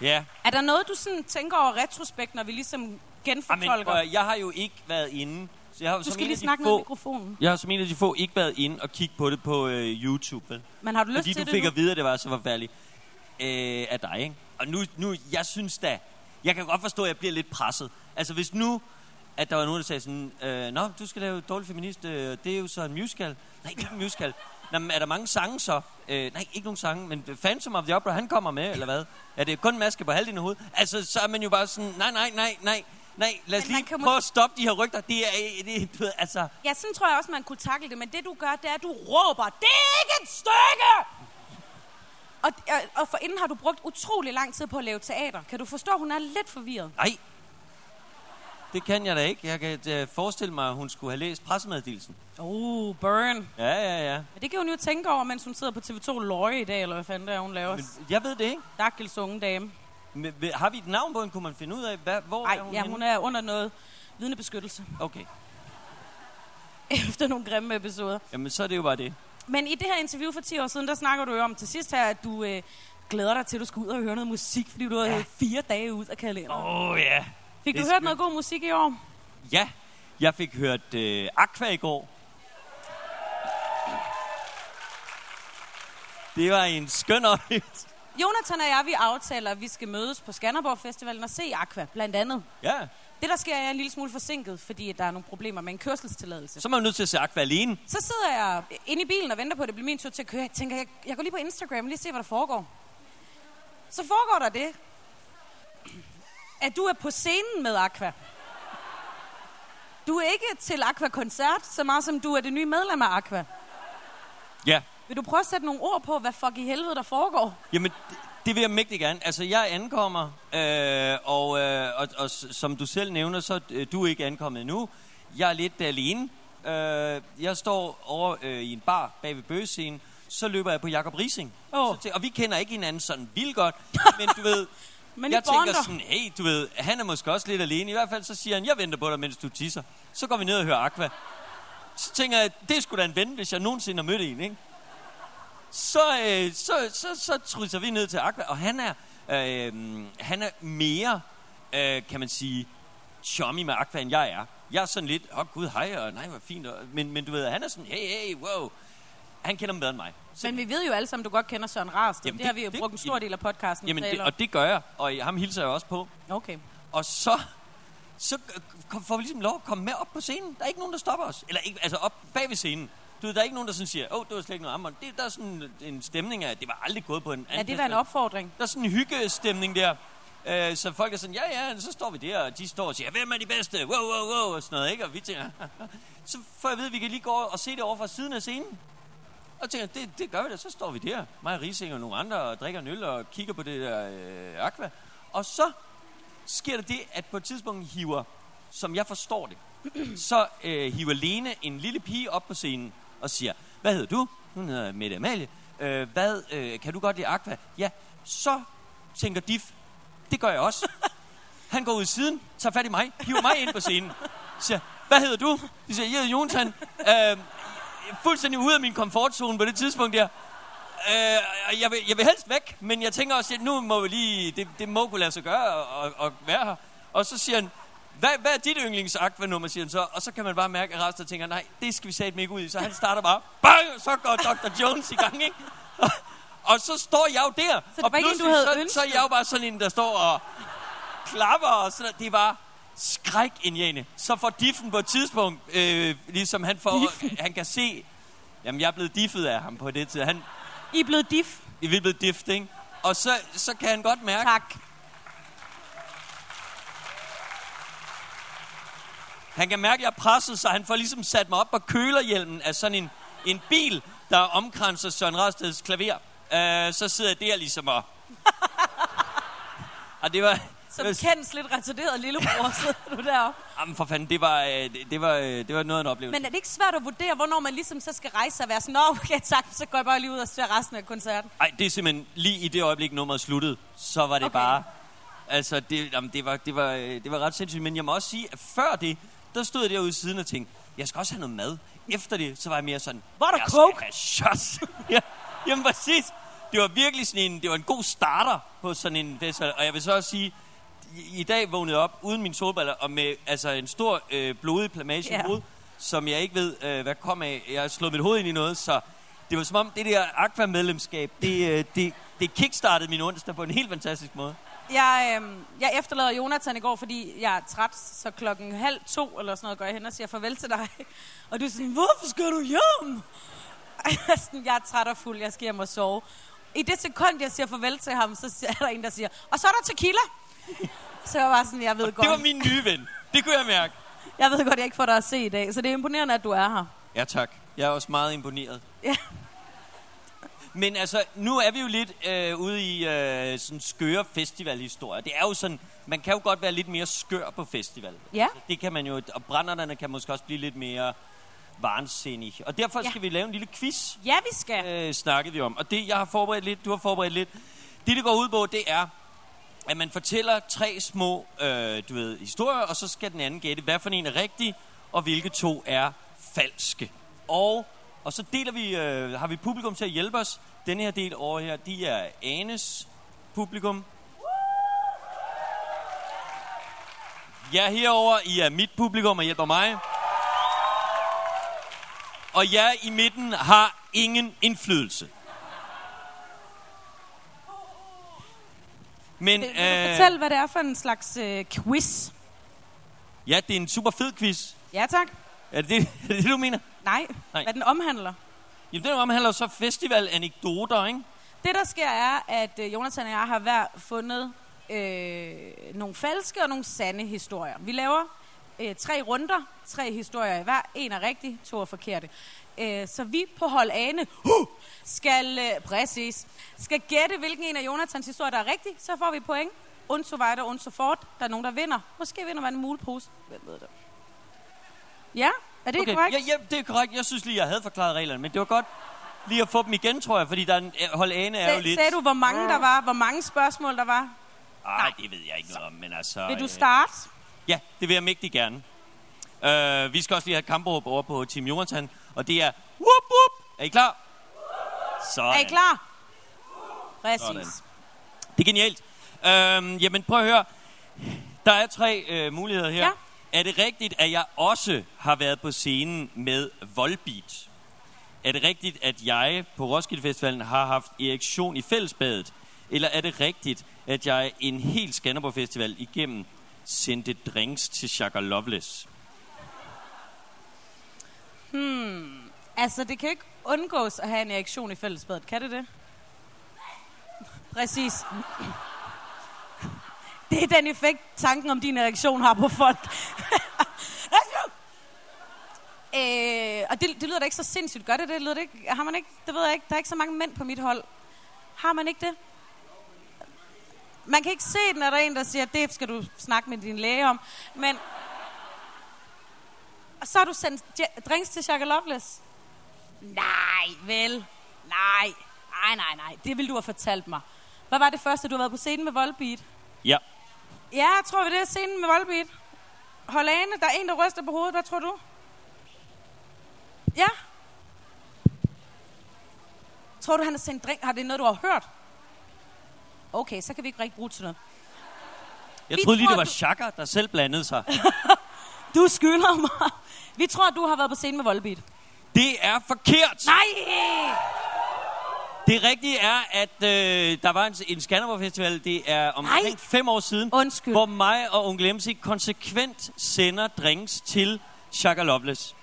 Ja. Er der noget, du sådan tænker over retrospekt, når vi ligesom genfortolker? at- jeg har jo ikke været inde. Så jeg har, du som skal lige snakke få, med mikrofonen. Jeg har som en af de få ikke været inde og kigge på det på øh, YouTube. Vel? Men har du lyst Fordi til du det fik nu? at vide, at det var så forfærdeligt øh, af dig, ikke? Og nu, nu, jeg synes da, jeg kan godt forstå, at jeg bliver lidt presset. Altså hvis nu, at der var nogen, der sagde sådan, øh, Nå, du skal lave Dårlig Feminist, øh, det er jo så en musical. Nej, ikke en musical. Nå, men er der mange sange så? Øh, nej, ikke nogen sange, men Phantom of the Opera, han kommer med, eller hvad? Er det kun maske på halvdelen af hovedet? Altså, så er man jo bare sådan, nej, nej, nej, nej, nej, lad os lige prøve mås- at stoppe de her rygter. Det er, det, du ved, altså, Ja, sådan tror jeg også, man kunne takle det. Men det, du gør, det er, at du råber, det er ikke et stykke! Og, og, og for inden har du brugt utrolig lang tid på at lave teater. Kan du forstå, at hun er lidt forvirret? nej. Det kan jeg da ikke. Jeg kan øh, forestille mig, at hun skulle have læst pressemeddelelsen. Oh, burn. Ja, ja, ja. Men det kan hun jo tænke over, mens hun sidder på TV2 Løje i dag, eller hvad fanden det er, hun laver. Men jeg ved det ikke. Dakkels unge dame. Men, har vi et navn på hende? Kunne man finde ud af, hvad, hvor Nej, er hun ja, henne? hun er under noget vidnebeskyttelse. Okay, Efter nogle grimme episoder. jamen så er det jo bare det. Men i det her interview for 10 år siden, der snakker du jo om til sidst her, at du øh, glæder dig til, at du skal ud og høre noget musik, fordi du har Ja. fire dage ud af kalenderen. Åh oh, ja. Fik det du hørt noget god musik i år? Ja, jeg fik hørt øh, Aqua i går. Det var en skøn oplevelse. Jonathan og jeg, vi aftaler, at vi skal mødes på Skanderborg Festivalen og se Aqua, blandt andet. Ja, Det, der sker, er er en lille smule forsinket, fordi der er nogle problemer med en kørselstilladelse. så er man nødt til at se Aqua alene. Så sidder jeg inde i bilen og venter på, at det bliver min tur til at køre. Jeg tænker, jeg, jeg går lige på Instagram og lige se, hvad der foregår. Så foregår der det, at du er på scenen med Aqua. Du er ikke til Aqua-koncert, så meget som du er det nye medlem af Aqua. Ja, Vil du prøve at sætte nogle ord på, hvad fuck i helvede der foregår? Jamen, det, det vil jeg mægtig gerne. Altså, jeg ankommer, øh, og, øh, og, og som du selv nævner, så øh, du er ikke ankommet endnu. Jeg er lidt alene. Øh, jeg står over øh, i en bar bag ved bøgescenen. Så løber jeg på Jakob Rising. Åh. Så til, og vi kender ikke hinanden sådan vildt godt. Men du ved, Men jeg I bonder. tænker sådan, hey, du ved, han er måske også lidt alene. I hvert fald så siger han, jeg venter på dig, mens du tisser. Så går vi ned og hører Aqua. Så tænker jeg, det sgu da en ven, hvis jeg nogensinde har mødt en, ikke? så, øh, så, så, så trysser vi ned til Aqua, og han er, øh, han er mere, øh, kan man sige, chummy med Aqua, end jeg er. Jeg er sådan lidt, åh oh, gud, hej, og nej, hvor fint. Og, men, men du ved, han er sådan, hey, hey, wow. Han kender mig bedre end mig. Men vi ved jo alle sammen, du godt kender Søren Rarsted. Jamen, det, har det- vi jo det- brugt en stor del af podcasten. jamen, det, og det gør jeg, og ham hilser jeg også på. Okay. Og så, så får vi ligesom lov at komme med op på scenen. Der er ikke nogen, der stopper os. Eller ikke, altså op bag ved scenen. Du ved, der er ikke nogen, der sådan siger, åh, oh, det var slet ikke noget armbånd. Det, der er sådan en stemning af, at det var aldrig gået på en anden Ja, det var en opfordring. Der er sådan en hyggestemning der. Øh, så folk er sådan, ja, ja, så står vi der, og de står og siger, hvem er de bedste? Wow, wow, wow, og sådan noget, ikke? Og vi tænker, så får jeg vide, at vi kan lige gå og se det over fra siden af scenen. Og tænker, det, det gør vi da, så står vi der, mig og Rising og nogle andre, og drikker en øl og kigger på det der øh, aqua. Og så sker der det, at på et tidspunkt hiver, som jeg forstår det, så øh, hiver Lene en lille pige op på scenen og siger, hvad hedder du? Hun hedder Mette Amalie. Øh, hvad, øh, kan du godt lide Aqua? Ja, så tænker Diff, det gør jeg også. Han går ud i siden, tager fat i mig, hiver mig ind på scenen. Siger, hvad hedder du? De siger, jeg hedder Jonathan. Øh, fuldstændig ude af min komfortzone på det tidspunkt der. Øh, jeg, vil, jeg vil helst væk, men jeg tænker også, at nu må vi lige, det, det må kunne lade sig gøre og, og være her. Og så siger han, hvad, hvad er dit yndlings nummer siger han så. Og så kan man bare mærke, at resten tænker, nej, det skal vi sætte ikke ud i. Så han starter bare, bang, så går Dr. Jones i gang, ikke? Og, og så står jeg jo der. Så og ikke en, du havde så, ønsket? så er jeg jo bare sådan en, der står og klapper og sådan Det var skræk Så får Diffen på et tidspunkt, øh, ligesom han får, han kan se, jamen jeg er blevet diffet af ham på det tid. Han, I er blevet diff. I er blevet diffet, ikke? Og så, så kan han godt mærke, Tak. Han kan mærke, at jeg er presset, så han får ligesom sat mig op på kølerhjelmen af sådan en, en bil, der omkranser Søren Rasteds klaver. Uh, så sidder jeg der ligesom og... og det var... Som var, kendt lidt retarderet lillebror, sidder du deroppe. jamen for fanden, det var, øh, det, det, var, øh, det var noget af en oplevelse. Men er det ikke svært at vurdere, hvornår man ligesom så skal rejse sig og være sådan, Nå, okay, tak, så går jeg bare lige ud og ser resten af koncerten. Nej, det er simpelthen lige i det øjeblik, nummeret sluttede, så var det Okay. bare... Altså, det, jamen, det, var, det, var, øh, det var ret sindssygt. Men jeg må også sige, at før det, der stod jeg derude siden og tænkte, jeg skal også have noget mad. Efter det, så var jeg mere sådan, Hvor er der jeg coke?" skal have shots. ja, jamen præcis. Det var virkelig sådan en, det var en god starter på sådan en festival. Og jeg vil så også sige, i, dag vågnede jeg op uden mine solbriller og med altså, en stor øh, blodig plamage Ja. i hovedet, som jeg ikke ved, øh, hvad kom af. Jeg har slået mit hoved ind i noget, så det var som om det der Aqua-medlemskab, det, øh, det, det kickstartede min onsdag på en helt fantastisk måde. Jeg, øhm, jeg efterlader Jonathan i går, fordi jeg er træt, så klokken halv to eller sådan noget går jeg hen og siger farvel til dig. Og du er sådan, hvorfor skal du hjem? Jeg er træt og fuld, jeg skal hjem og sove. I det sekund, jeg siger farvel til ham, så er der en, der siger, og så er der tequila. Så jeg var sådan, jeg ved godt, Det var min nye ven. Det kunne jeg mærke. jeg ved godt, jeg ikke får dig at se i dag. Så det er imponerende, at du er her. Ja, tak. Jeg er også meget imponeret. Ja. Men altså, nu er vi jo lidt øh, ude i øh, sådan skøre festivalhistorier. Det er jo sådan, man kan jo godt være lidt mere skør på festival. Ja. Det kan man jo, og brænderne kan måske også blive lidt mere vansinnig. Og derfor Ja. skal vi lave en lille quiz, Ja, vi skal. øh, snakkede vi om. Og det, jeg har forberedt lidt, du har forberedt lidt. Det, det går ud på, det er, at man fortæller tre små, øh, du ved, historier, og så skal den anden gætte, hvad for en er rigtig, og hvilke to er falske. Og, og så deler vi, øh, har vi publikum til at hjælpe os. Denne her del over her, de er Anes publikum. Ja, herover I er mit publikum og hjælper mig. Og jeg i midten har ingen indflydelse. Men Vil du øh, fortælle, hvad det er for en slags øh, quiz? ja, det er en super fed quiz. Ja, tak. Er det det, er det, det du mener? Nej, Nej. hvad den omhandler. Jamen, den omhandler så festivalanekdoter, ikke? Det, der sker, er, at øh, Jonathan og jeg har hver fundet øh, nogle falske og nogle sande historier. Vi laver øh, tre runder, tre historier i hver. En er rigtig, to er forkerte. Øh, så vi på hold Ane uh, skal, øh, præcis, skal gætte, hvilken en af Jonathans historier, der er rigtig. Så får vi point. Und so weiter, und so fort. Der er nogen, der vinder. Måske vinder man en mulepose. Hvem ved det? Ja, er det okay. korrekt? Ja, ja, det er korrekt. Jeg synes lige, jeg havde forklaret reglerne, men det var godt lige at få dem igen, tror jeg, fordi der er en, øh, hold ane er jo lidt... sagde du, hvor mange der var? Hvor mange spørgsmål der var? Ej, det ved jeg ikke noget om, men altså... Vil du øh, starte? Ja, det vil jeg mægtig gerne. Uh, vi skal også lige have kampråb over på Team Jonathan, og det er... Whoop, whoop. Er I klar? Sådan. Er I klar? Præcis. Sådan. Det er genialt. Uh, jamen, prøv at høre. Der er tre uh, muligheder her. Ja. Er det rigtigt, at jeg også har været på scenen med Volbeat? Er det rigtigt, at jeg på Roskilde Festivalen har haft erektion i fællesbadet? Eller er det rigtigt, at jeg en hel Skanderborg Festival igennem sendte drinks til Shaka Loveless? Hmm. Altså, det kan ikke undgås at have en erektion i fællesbadet. Kan det det? Præcis. Det er den effekt, tanken om din erektion har på folk. øh, og det, det lyder da ikke så sindssygt. Gør det det? Lyder det ikke? Har man ikke? Det ved jeg ikke. Der er ikke så mange mænd på mit hold. Har man ikke det? Man kan ikke se den, når der er en, der siger, det skal du snakke med din læge om. Men og så har du sendt drinks til Shaka Loveless? Nej, vel? Nej. Nej, nej, nej. Det vil du have fortalt mig. Hvad var det første, du har været på scenen med Volbeat? Ja. Ja, jeg tror vi det er scenen med Volbeat. Hold ane, der er en, der ryster på hovedet. Hvad tror du? Ja. Tror du, han har sendt drink? Har det noget, du har hørt? Okay, så kan vi ikke rigtig bruge det til noget. Jeg Vi troede lige, tror, det var du- Chaka, der selv blandede sig. Du skylder mig. Vi tror, at du har været på scenen med Volbeat. Det er forkert! Nej! Det rigtige er, at øh, der var en, en Skanderborg Festival, det er omkring Nej. fem år siden, Undskyld. hvor mig og Onkel MC konsekvent sender drinks til Shaka Loveless.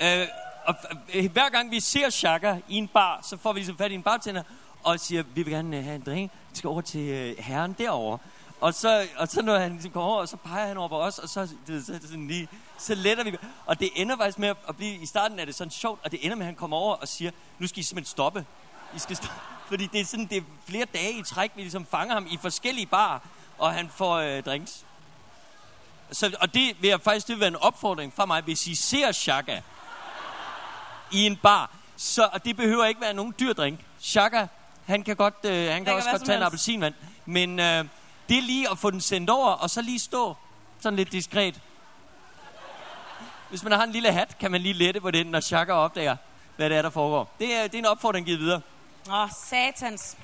Øh, og øh, hver gang vi ser Shaka i en bar, så får vi ligesom fat i en bartender, og siger, vi vil gerne øh, have en drink, vi skal over til øh, herren derovre. Og så, og så når han ligesom kommer over, og så peger han over på os, og så, ved, så, det sådan lige, så letter vi. Og det ender faktisk med at blive, i starten er det sådan sjovt, og det ender med, at han kommer over og siger, nu skal I simpelthen stoppe. I skal stoppe. Fordi det er sådan, det er flere dage i træk, vi ligesom fanger ham i forskellige bar, og han får øh, drinks. Så, og det vil jeg faktisk, det vil være en opfordring fra mig, hvis I ser Shaka i en bar, så, og det behøver ikke være nogen dyr drink. Shaka, han kan godt, øh, han kan kan også godt tage en appelsinvand, men øh, det er lige at få den sendt over, og så lige stå sådan lidt diskret. Hvis man har en lille hat, kan man lige lette på den, når Shaka opdager, hvad det er, der foregår. Det er, det er en opfordring givet videre. Åh, oh, satans.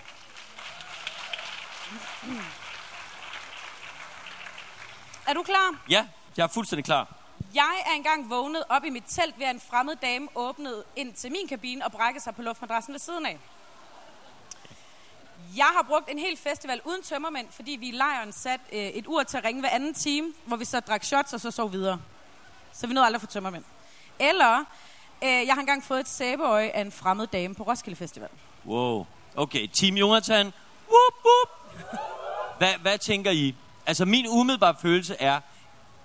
Er du klar? Ja, jeg er fuldstændig klar. Jeg er engang vågnet op i mit telt ved, at en fremmed dame åbnede ind til min kabine og brækkede sig på luftmadrassen ved siden af. Jeg har brugt en hel festival uden tømmermænd, fordi vi i lejren sat øh, et ur til at ringe hver anden time, hvor vi så drak shots og så sov videre. Så vi nåede aldrig at få tømmermænd. Eller, øh, jeg har engang fået et sæbeøje af en fremmed dame på Roskilde Festival. Wow. Okay, Team Jonathan. Whoop, whoop. Hvad, hvad tænker I? Altså, min umiddelbare følelse er,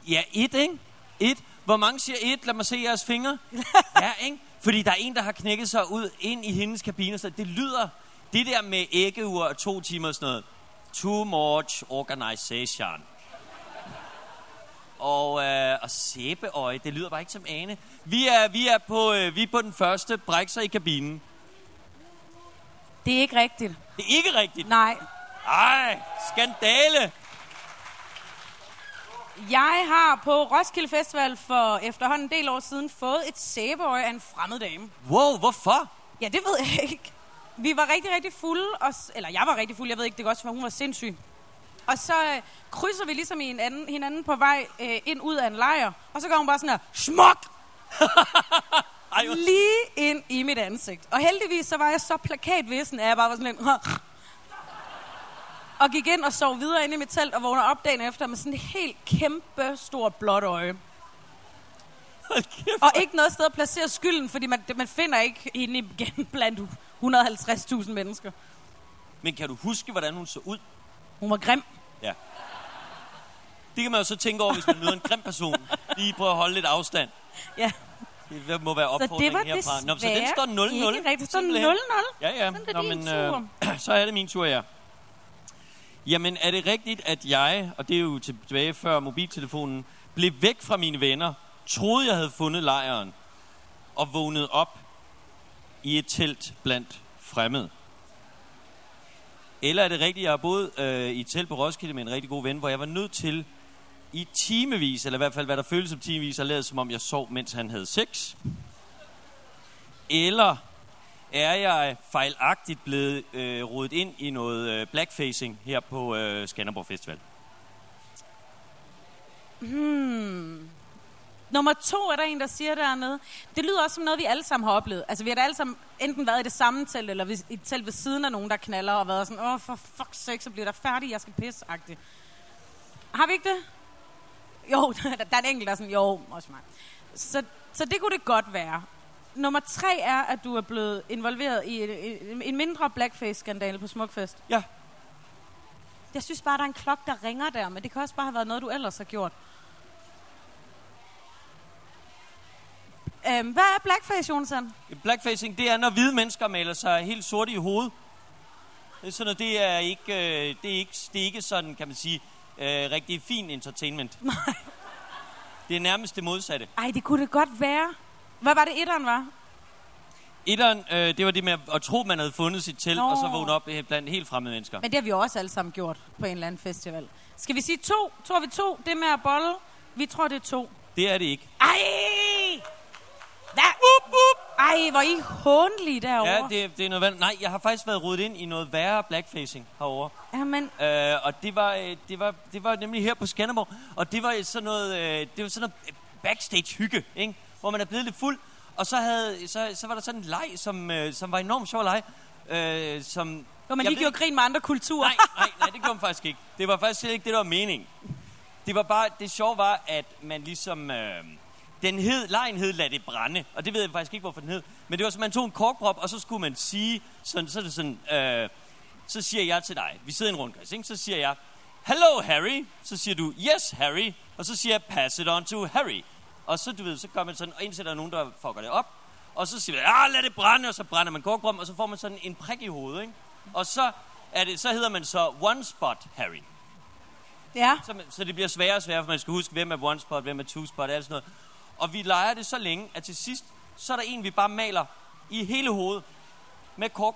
ja, et, ikke? Et. Hvor mange siger et? Lad mig se jeres fingre. Ja, ikke? Fordi der er en, der har knækket sig ud ind i hendes kabine, så det lyder, det der med æggeur og to timer og sådan noget. Too much organization. Og, øh, og sæbeøje, det lyder bare ikke som ane. Vi er, vi er, på, øh, vi er på den første bræk sig i kabinen. Det er ikke rigtigt. Det er ikke rigtigt. Nej. Ej, skandale. Jeg har på Roskilde Festival for efterhånden en del år siden fået et sæbeøje af en fremmed dame. Wow, hvorfor? Ja, det ved jeg ikke. Vi var rigtig, rigtig fulde, og, eller jeg var rigtig fuld, jeg ved ikke, det kan også være, hun var sindssyg. Og så øh, krydser vi ligesom anden, hinanden på vej øh, ind ud af en lejr, og så går hun bare sådan her, smuk, lige ind i mit ansigt. Og heldigvis så var jeg så plakatvissen, at jeg bare var sådan lidt, og gik ind og sov videre inde i mit telt, og vågner op dagen efter med sådan et helt kæmpe stort blåt øje. Og ikke noget sted at placere skylden, fordi man, man finder ikke hende igen blandt 150.000 mennesker. Men kan du huske, hvordan hun så ud? Hun var grim. Ja. Det kan man jo så tænke over, hvis man møder en grim person. Lige prøve at holde lidt afstand. Ja. Det må være Så det opfordringen var herfra. Nå, så den står 0-0. ikke rigtigt. Det står simpelthen. 0-0. Ja, ja. Sådan er Nå, men, øh, så er det min tur, ja. Jamen, er det rigtigt, at jeg, og det er jo tilbage før mobiltelefonen, blev væk fra mine venner, troede jeg havde fundet lejren, og vågnede op i et telt blandt fremmede? Eller er det rigtigt, jeg har boet øh, i et telt på Roskilde med en rigtig god ven, hvor jeg var nødt til i timevis, eller i hvert fald hvad der føltes som timevis, at lade som om jeg sov, mens han havde sex? Eller er jeg fejlagtigt blevet øh, rodet ind i noget øh, blackfacing her på øh, Skanderborg Festival? Hmm. Nummer to er der en, der siger dernede. Det lyder også som noget, vi alle sammen har oplevet. Altså, vi har da alle sammen enten været i det samme telt, eller i et telt ved siden af nogen, der knaller, og været sådan, åh, for fuck's sake, så bliver der færdig, jeg skal pisse -agtigt. Har vi ikke det? Jo, der er en enkelt, der er sådan, jo, også mig. Så, så det kunne det godt være. Nummer tre er, at du er blevet involveret i en mindre blackface-skandale på Smukfest. Ja. Jeg synes bare, der er en klok, der ringer der, men det kan også bare have været noget, du ellers har gjort. Øhm, hvad er blackface, Jonathan? Blackfacing, det er, når hvide mennesker maler sig helt sorte i hovedet. Det er sådan noget, det er ikke, øh, det er ikke, det er ikke sådan, kan man sige, øh, rigtig fin entertainment. Det er nærmest det modsatte. Ej, det kunne det godt være. Hvad var det, etteren var? Etteren, øh, det var det med at, tro, man havde fundet sit telt, Nå. og så vågne op blandt helt fremmede mennesker. Men det har vi også alle sammen gjort på en eller anden festival. Skal vi sige to? Tror vi to? Det med at bolle? Vi tror, det er to. Det er det ikke. Ej! Hvad? Up, up. Ej, hvor I håndlige derovre. Ja, det, det er noget vand. Nej, jeg har faktisk været rodet ind i noget værre blackfacing herovre. Jamen, Øh, og det var, øh, det, var, det var nemlig her på Skanderborg. Og det var sådan noget, øh, det var sådan noget øh, backstage hygge, ikke? hvor man er blevet lidt fuld. Og så, havde, så, så var der sådan en leg, som, som var enormt sjov leg. Øh, som, hvor man lige gjorde grin med andre kulturer. Nej, nej, nej, det gjorde man faktisk ikke. Det var faktisk ikke det, der var meningen. Det var bare, det sjove var, at man ligesom, øh, den hed, lejen hed Lad det brænde, og det ved jeg faktisk ikke, hvorfor den hed. Men det var, så man tog en korkprop, og så skulle man sige, sådan, så er det sådan, øh, så siger jeg til dig, vi sidder i en rundkreds, ikke? så siger jeg, Hello Harry, så siger du, Yes Harry, og så siger jeg, Pass it on to Harry. Og så, du ved, så gør man sådan, og indtil der er nogen, der fucker det op, og så siger man, ah, lad det brænde, og så brænder man korkprop, og så får man sådan en prik i hovedet, ikke? Og så, er det, så hedder man så One Spot Harry. Ja. Så, så det bliver sværere og sværere, for man skal huske, hvem er one spot, hvem er two spot, alt sådan noget. Og vi leger det så længe, at til sidst, så er der en, vi bare maler i hele hovedet med kork.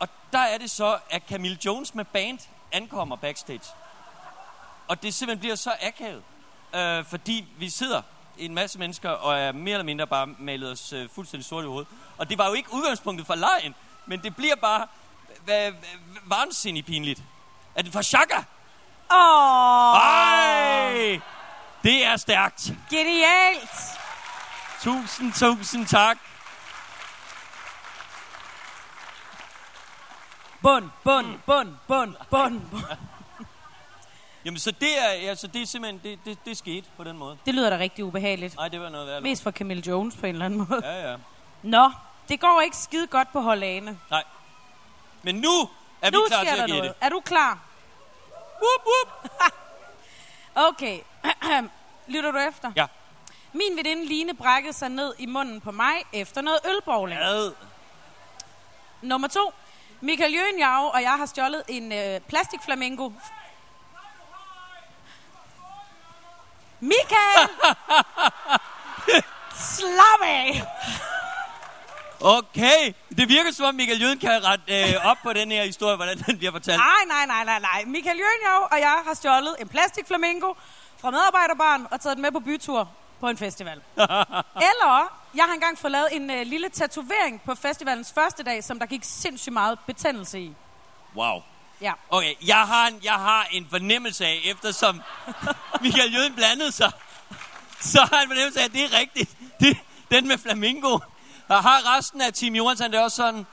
Og der er det så, at Camille Jones med band ankommer backstage. Og det simpelthen bliver så akavet, øh, fordi vi sidder en masse mennesker og er mere eller mindre bare malet os øh, fuldstændig sort i hovedet. Og det var jo ikke udgangspunktet for lejen, men det bliver bare hva- hva- vanvittigt pinligt. Er det for chaka? Åh, Ej! Det er stærkt. genialt. Tusind, tusind tak. Bund, bund, bund, bund, bund. bund. Jamen, så det er, ja, så det er simpelthen, det, det, det skete på den måde. Det lyder da rigtig ubehageligt. Nej, det var noget værd. Mest for Camille Jones på en eller anden måde. Ja, ja. Nå, det går ikke skide godt på Hollane. Nej. Men nu er vi Nu klar sker til at gætte. noget. Er du klar? Whoop, whoop. Okay. Lytter du efter? Ja. Min veninde Line brækkede sig ned i munden på mig efter noget ølbowling. Ad. Nummer to. Michael Jønjav og jeg har stjålet en øh, plastikflamingo. Michael! Slap af! Okay. Det virker som om Michael Jøden kan rette øh, op på den her historie, hvordan den bliver fortalt. Nej, nej, nej, nej, nej. Michael Jønjav og jeg har stjålet en plastikflamingo fra medarbejderbarn og taget den med på bytur på en festival. Eller, jeg har engang fået lavet en øh, lille tatovering på festivalens første dag, som der gik sindssygt meget betændelse i. Wow. Ja. Okay, jeg har en, jeg har en fornemmelse af, eftersom Michael Jøden blandede sig, så har jeg en fornemmelse af, at det er rigtigt. Det, den med flamingo. Og har resten af Team Johansson det også sådan?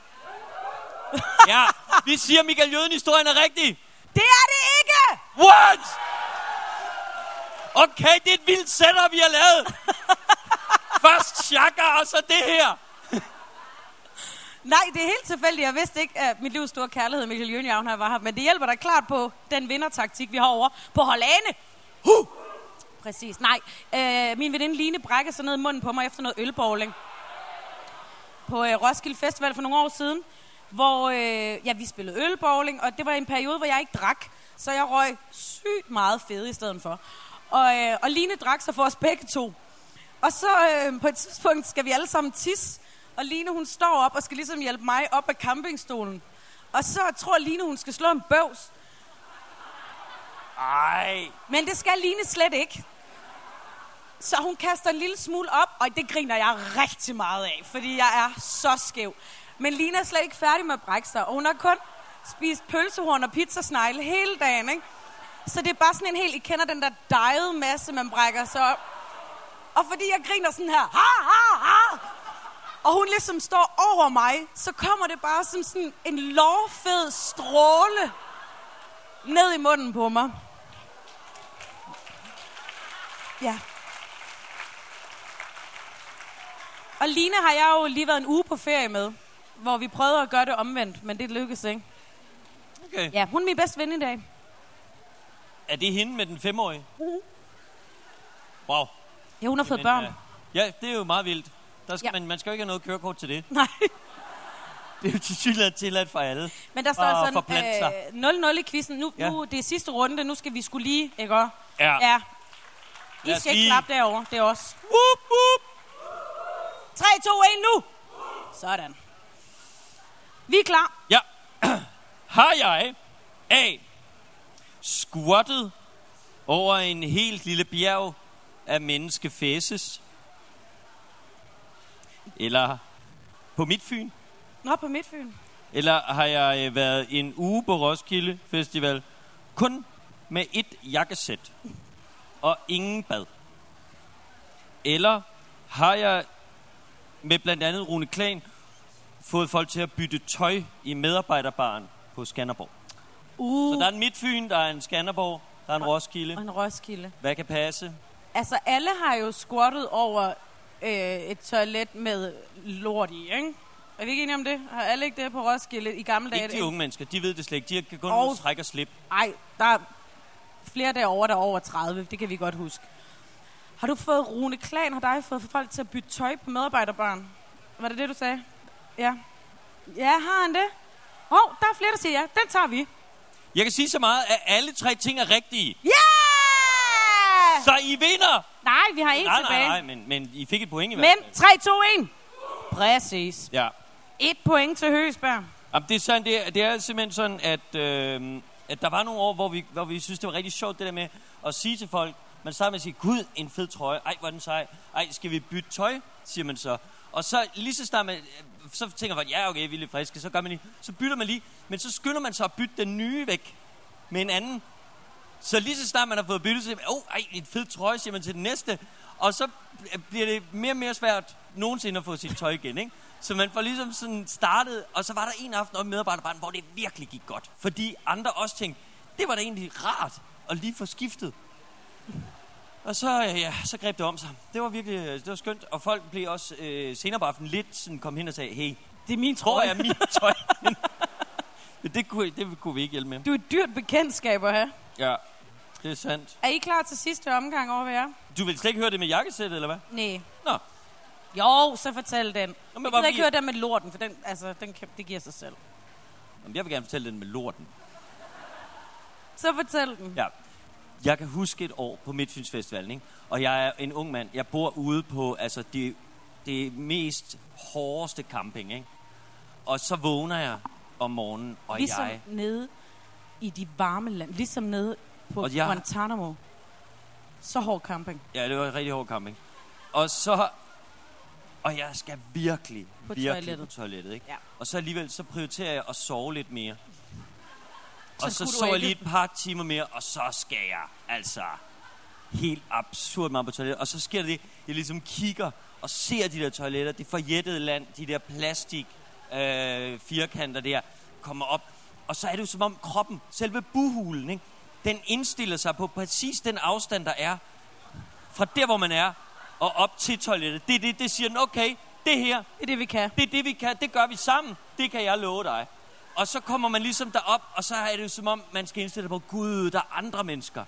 Ja, vi siger, Michael Jøden historien er rigtig. Det er det ikke! What? Okay, det er et vildt setup, vi har lavet. Først Chaka, og så det her. Nej, det er helt tilfældigt. Jeg vidste ikke, at mit livs store kærlighed, Michael Jønjav, han var her. Men det hjælper dig klart på den vindertaktik, vi har over på Hollane. Huh! Præcis. Nej, øh, min veninde Line brækkede sig ned i munden på mig efter noget ølbowling. På øh, Roskilde Festival for nogle år siden, hvor øh, ja, vi spillede ølbowling, og det var en periode, hvor jeg ikke drak. Så jeg røg sygt meget fede i stedet for. Og, øh, og Line drak sig for os begge to. Og så øh, på et tidspunkt skal vi alle sammen tisse, og Line hun står op og skal ligesom hjælpe mig op af campingstolen. Og så tror Line, hun skal slå en bøvs. Ej. Men det skal Line slet ikke. Så hun kaster en lille smule op, og det griner jeg rigtig meget af, fordi jeg er så skæv. Men Lina er slet ikke færdig med at brække sig, og hun har kun spist pølsehorn og pizzasnegle hele dagen, ikke? Så det er bare sådan en helt, I kender den der dejede masse, man brækker sig op. Og fordi jeg griner sådan her, ha, ha, ha, og hun ligesom står over mig, så kommer det bare som sådan en lovfed stråle ned i munden på mig. Ja. Og Line har jeg jo lige været en uge på ferie med, hvor vi prøvede at gøre det omvendt, men det lykkedes ikke. Okay. Ja, hun er min bedste ven i dag. Er det hende med den femårige? Wow. Ja, hun har fået Men, børn. øh, Ja, det er jo meget vildt. Der skal Ja. man, man skal jo ikke have noget kørekort til det. Nej, Det er jo til synligheden tilladt for alle. men der står Og sådan øh, 0-0 i quizzen. Nu, Ja. nu, det er sidste runde, nu skal vi skulle lige, ikke også? Ja. Ja. I skal ikke klappe derovre. Det er os. Whoop, whoop. 3, 2, 1 nu. Sådan. Vi er klar. Ja. Har jeg A. Squattet over en helt lille bjerg af menneskefæses? Eller på mit fyn? Nå, på Midtfyn. Eller har jeg øh, været en uge på Roskilde Festival kun med et jakkesæt og ingen bad? Eller har jeg med blandt andet Rune Klan fået folk til at bytte tøj i medarbejderbaren på Skanderborg? Uh, Så der er en Midtfyn, der er en Skanderborg, der er en Roskilde. og en Roskilde. Hvad kan passe? Altså, alle har jo squattet over øh, et toilet med lort i, ikke? Er vi ikke enige om det? Har alle ikke det på Roskilde i gamle dage? Ikke de unge mennesker, de ved det slet ikke. De kan kun Og- trække og slippe. Ej, der er flere derovre, der er over 30. Det kan vi godt huske. Har du fået Rune Klan, har dig fået folk til at bytte tøj på medarbejderbaren? Var det det, du sagde? Ja. Ja, har han det? Åh, oh, der er flere, der siger ja. Den tager vi. Jeg kan sige så meget, at alle tre ting er rigtige. Ja! Så I vinder! Nej, vi har en Nej, tilbage. nej, nej, men, men I fik et point i hvert Men fald. 3, 2, 1. Præcis. Ja. Et point til Høgesberg. Jamen, det, er sådan, det, er, det er simpelthen sådan, at, øh, at der var nogle år, hvor vi, hvor vi synes, det var rigtig sjovt, det der med at sige til folk, man starter med at sige, gud, en fed trøje, ej, hvor er den sej, ej, skal vi bytte tøj, siger man så. Og så lige så snart man, så tænker man, ja, okay, vi er lidt friske, så gør man lige, så bytter man lige, men så skynder man sig at bytte den nye væk med en anden. Så lige så snart man har fået byttet, så siger oh, ej, en fed trøje, siger man til den næste. Og så bliver det mere og mere svært nogensinde at få sit tøj igen, ikke? Så man får ligesom sådan startet, og så var der en aften om medarbejderbarn, hvor det virkelig gik godt. Fordi andre også tænkte, det var da egentlig rart at lige få skiftet. Og så, øh, ja, så greb det om sig. Det var virkelig, øh, det var skønt. Og folk blev også øh, senere på aftenen lidt sådan, kom hen og sagde, hey, Det er min tror trøje. jeg er mit tøj. Men det kunne, det kunne vi ikke hjælpe med. Du er et dyrt bekendtskab at have. Ja, det er sandt. Er I klar til sidste omgang over ved jer? Du vil slet ikke høre det med jakkesættet, eller hvad? Nej. Nå, Jo, så fortæl den. Nå, Jeg men gider bare ikke vi- høre den med lorten, for den, altså, den kan, det giver sig selv. Jamen, jeg vil gerne fortælle den med lorten. Så fortæl den. Ja. Jeg kan huske et år på Midtfyns Festivalen, ikke? og jeg er en ung mand. Jeg bor ude på altså, det, det mest hårdeste camping. Ikke? Og så vågner jeg om morgenen, og Ligesom jeg... nede i de varme land. Ligesom nede på Og jeg- Guantanamo. Så hård camping. Ja, det var en rigtig hård camping. Og så... Og jeg skal virkelig, På virkelig toilettet. på toilettet. Ikke? Ja. Og så alligevel, så prioriterer jeg at sove lidt mere. Så og så sover jeg lige et par timer mere, og så skal jeg altså helt absurd meget på toilettet. Og så sker det, jeg ligesom kigger og ser de der toiletter, det forjættede land, de der plastik øh, firkanter der, kommer op. Og så er det jo som om kroppen, selve buhulen, ikke? den indstiller sig på præcis den afstand, der er fra der, hvor man er, og op til toilettet. Det er det, det siger den, okay, det her, Det er det, vi kan. det er det, vi kan. Det gør vi sammen. Det kan jeg love dig. Og så kommer man ligesom derop, og så er det jo som om, man skal indstille på, gud, der er andre mennesker,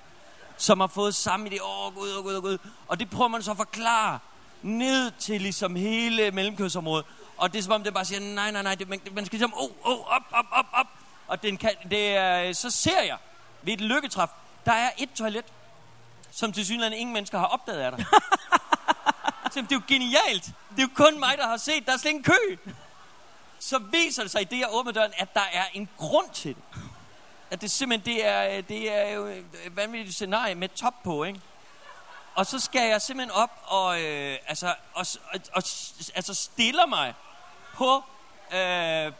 som har fået samme idé. Åh, oh, gud, åh, oh, gud, åh, oh, gud. Og det prøver man så at forklare ned til ligesom hele mellemkørsområdet. Og det er som om, det bare siger, nej, nej, nej, det, man, man skal ligesom, åh, oh, oh, op, op, op, op. Og den kan, det er, så ser jeg ved et lykketræf, der er et toilet, som til synligheden ingen mennesker har opdaget af dig. Så det er jo genialt. Det er jo kun mig, der har set. Der er slet ingen kø. Så viser det sig i det, jeg åbner døren, at der er en grund til det. At det simpelthen, det er, det er jo et vanvittigt scenarie med top på, ikke? Og så skal jeg simpelthen op og, øh, altså, og, og, og, altså stiller mig på, øh,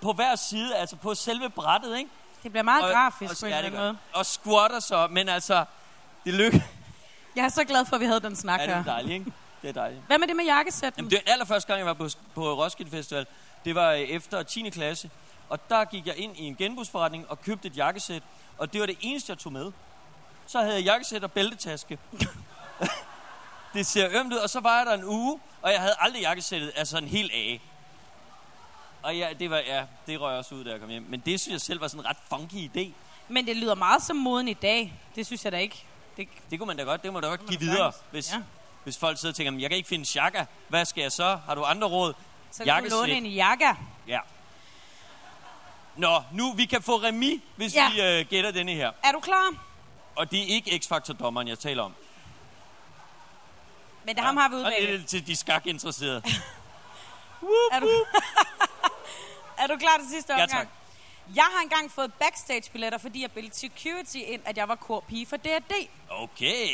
på hver side, altså på selve brættet, ikke? Det bliver meget grafisk og, på en eller anden måde. og squatter så, men altså, det lykkes. Jeg er så glad for, at vi havde den snak Ja, det er her. dejligt, ikke? Det er dejligt. Hvad med det med jakkesætten? Jamen, det er allerførste gang, jeg var på, på Roskilde Festival. Det var øh, efter 10. klasse. Og der gik jeg ind i en genbrugsforretning og købte et jakkesæt. Og det var det eneste, jeg tog med. Så havde jeg jakkesæt og bæltetaske. det ser ømt ud. Og så var jeg der en uge, og jeg havde aldrig jakkesættet altså en helt af. Og ja, det var, ja, det røg også ud, da jeg kom hjem. Men det synes jeg selv var sådan en ret funky idé. Men det lyder meget som moden i dag. Det synes jeg da ikke. Det, Det kunne man da godt, det må da godt give videre. Hvis, Ja. hvis folk sidder og tænker, "Men jeg kan ikke finde chaka. Hvad skal jeg så? Har du andre råd? Så kan du Jakkesæt. låne en jakka. Ja. Nå, nu vi kan få remis, hvis Ja. vi øh, gætter denne her. Er du klar? Og det er ikke X-Factor-dommeren, jeg taler om. Men det ham har vi ude Og det er til de skakinteresserede. Er du, er du klar til sidste Ja, omgang? tak. Jeg har engang fået backstage-billetter, fordi jeg bildte security ind, at jeg var korpige for D&D. Okay.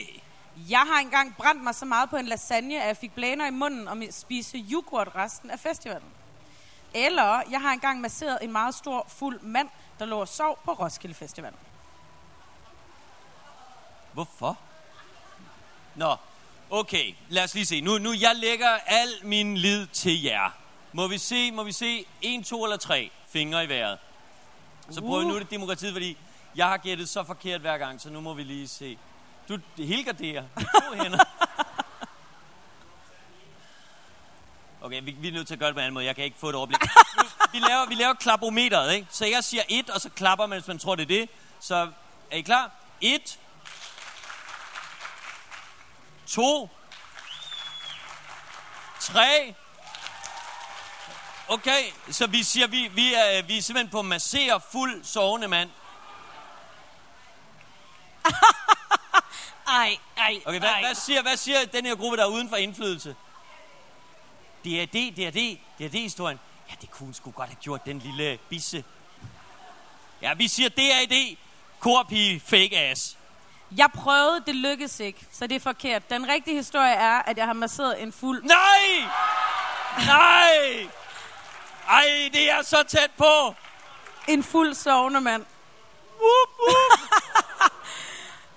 Jeg har engang brændt mig så meget på en lasagne, at jeg fik blæner i munden og spise yoghurt resten af festivalen. Eller jeg har engang masseret en meget stor, fuld mand, der lå og sov på Roskilde Festival. Hvorfor? Nå, okay. Lad os lige se. Nu, nu jeg lægger al min lid til jer. Må vi se, må vi se, en, to eller tre fingre i vejret. Så prøv Uh. nu det demokratiet, fordi jeg har gættet så forkert hver gang, så nu må vi lige se. Du helgarderer med to hænder. Okay, vi, vi er nødt til at gøre det på en anden måde. Jeg kan ikke få et overblik. Nu, vi, laver, vi laver klapometeret, ikke? Så jeg siger et, og så klapper man, hvis man tror, det er det. Så er I klar? Et. To. Tre. Okay, så vi siger, vi, vi, er, vi er simpelthen på massere fuld sovende mand. Ej, ej, Okay, hvad, ej. hvad, siger, hvad siger den her gruppe, der er uden for indflydelse? DRD, DRD, DRD-historien. Ja, det kunne hun sgu godt have gjort, den lille bisse. Ja, vi siger DRD, korpige, fake ass. Jeg prøvede, det lykkedes ikke, så det er forkert. Den rigtige historie er, at jeg har masseret en fuld... Nej! Nej! Ej, det er så tæt på! En fuld sovende mand. Whoop, whoop.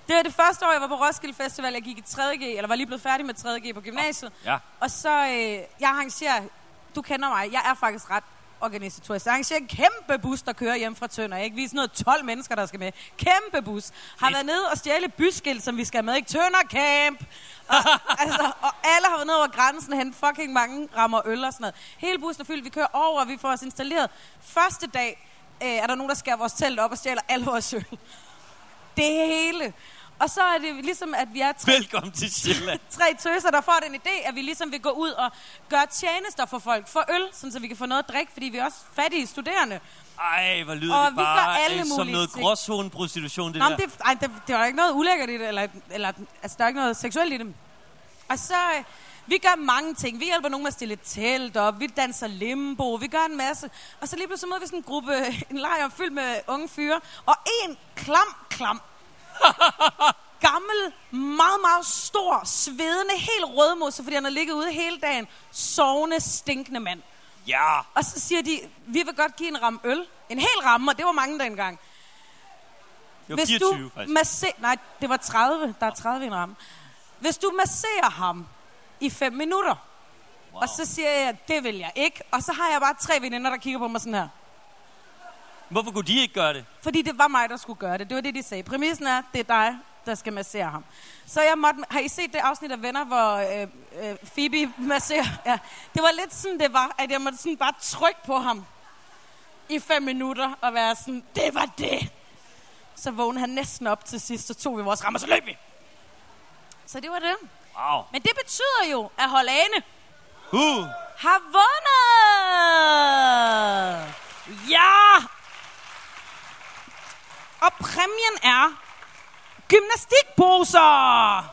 Det var det første år, jeg var på Roskilde Festival. Jeg gik i 3.G, eller var lige blevet færdig med 3.G på gymnasiet. Ja. Og så, øh, jeg arrangerer, du kender mig, jeg er faktisk ret organisatorisk. Jeg arrangerer en kæmpe bus, der kører hjem fra Tønder. Ikke? Vi er sådan noget 12 mennesker, der skal med. Kæmpe bus. Har været nede og stjæle byskilt, som vi skal med. Ikke? Tønder Camp. Og, altså, og alle har været nede over grænsen hentet fucking mange rammer øl og sådan noget. Hele bussen er fyldt. Vi kører over, og vi får os installeret. Første dag øh, er der nogen, der skærer vores telt op og stjæler al vores øl. Det hele. Og så er det ligesom, at vi er tre Velkommen til Sjælland. tre tøser, der får den idé, at vi ligesom vil gå ud og gøre tjenester for folk for øl, sådan så vi kan få noget at drikke, fordi vi er også fattige studerende. Ej, hvor lyder Og det bare alle øh, som noget gråzone-prostitution, det Nå, der. det, ej, det, det var ikke noget ulækkert i det, eller, eller altså, der er ikke noget seksuelt i det. Og så, øh, vi gør mange ting. Vi hjælper nogen med at stille et telt op, vi danser limbo, vi gør en masse. Og så lige pludselig møder vi sådan en gruppe, en lejr fyldt med unge fyre, og en klam, klam, gammel, meget, meget stor, svedende, helt rødmose, fordi han har ligget ude hele dagen, sovende, stinkende mand. Ja. Og så siger de, vi vil godt give en ram øl. En hel ramme, og det var mange dengang. Det var Hvis 24, du faktisk. masser... Nej, det var 30. Der er 30 i en ramme. Hvis du masserer ham i 5 minutter, Wow. og så siger jeg, det vil jeg ikke. Og så har jeg bare tre veninder, der kigger på mig sådan her. Hvorfor kunne de ikke gøre det? Fordi det var mig, der skulle gøre det. Det var det, de sagde. Præmissen er, det er dig, der skal massere ham. Så jeg måtte... Har I set det afsnit af Venner, hvor øh, øh, Phoebe masserer? Ja. Det var lidt sådan, det var, at jeg måtte sådan bare trykke på ham i fem minutter og være sådan, det var det. Så vågnede han næsten op til sidst, så tog vi vores rammer, så løb vi. Så det var det. Wow. Men det betyder jo, at Hollane Uh. har vundet! Ja! Og præmien er gymnastikposer!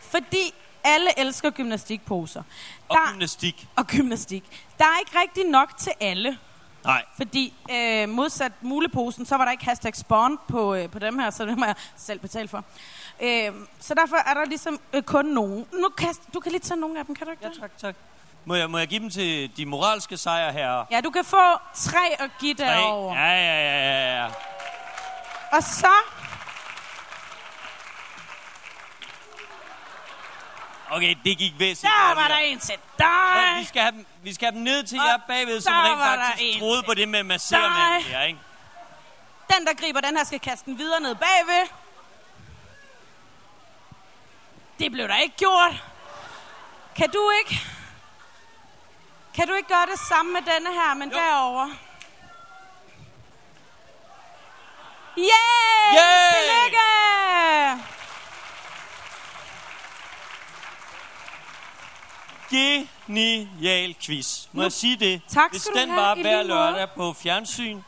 Fordi alle elsker gymnastikposer. Og Der, gymnastik. og gymnastik. Der er ikke rigtig nok til alle. Nej. Fordi øh, modsat muleposen, så var der ikke hashtag spawn på, øh, på dem her, så det må jeg selv betale for. Øh, så derfor er der ligesom øh, kun nogen. Nu kan, du kan lige tage nogle af dem, kan du ikke Ja, tak, tak. Må jeg, må jeg give dem til de moralske sejre her? Ja, du kan få tre og give derovre. Ja, ja, ja, ja, ja. Og så... Okay, det gik væsentligt. Der var der en til Ja, dig. vi, skal have dem, vi skal have dem ned til Og jer bagved, som rent faktisk troede på det med massermænd dig. der, ikke? Den, der griber den her, skal kaste den videre ned bagved. Det blev der ikke gjort. Kan du ikke... Kan du ikke gøre det samme med denne her, men Jo. derovre? Yay! Yay! Tillykke! Genial quiz. Må Nu- jeg sige det? Tak Hvis den var hver lørdag på fjernsyn,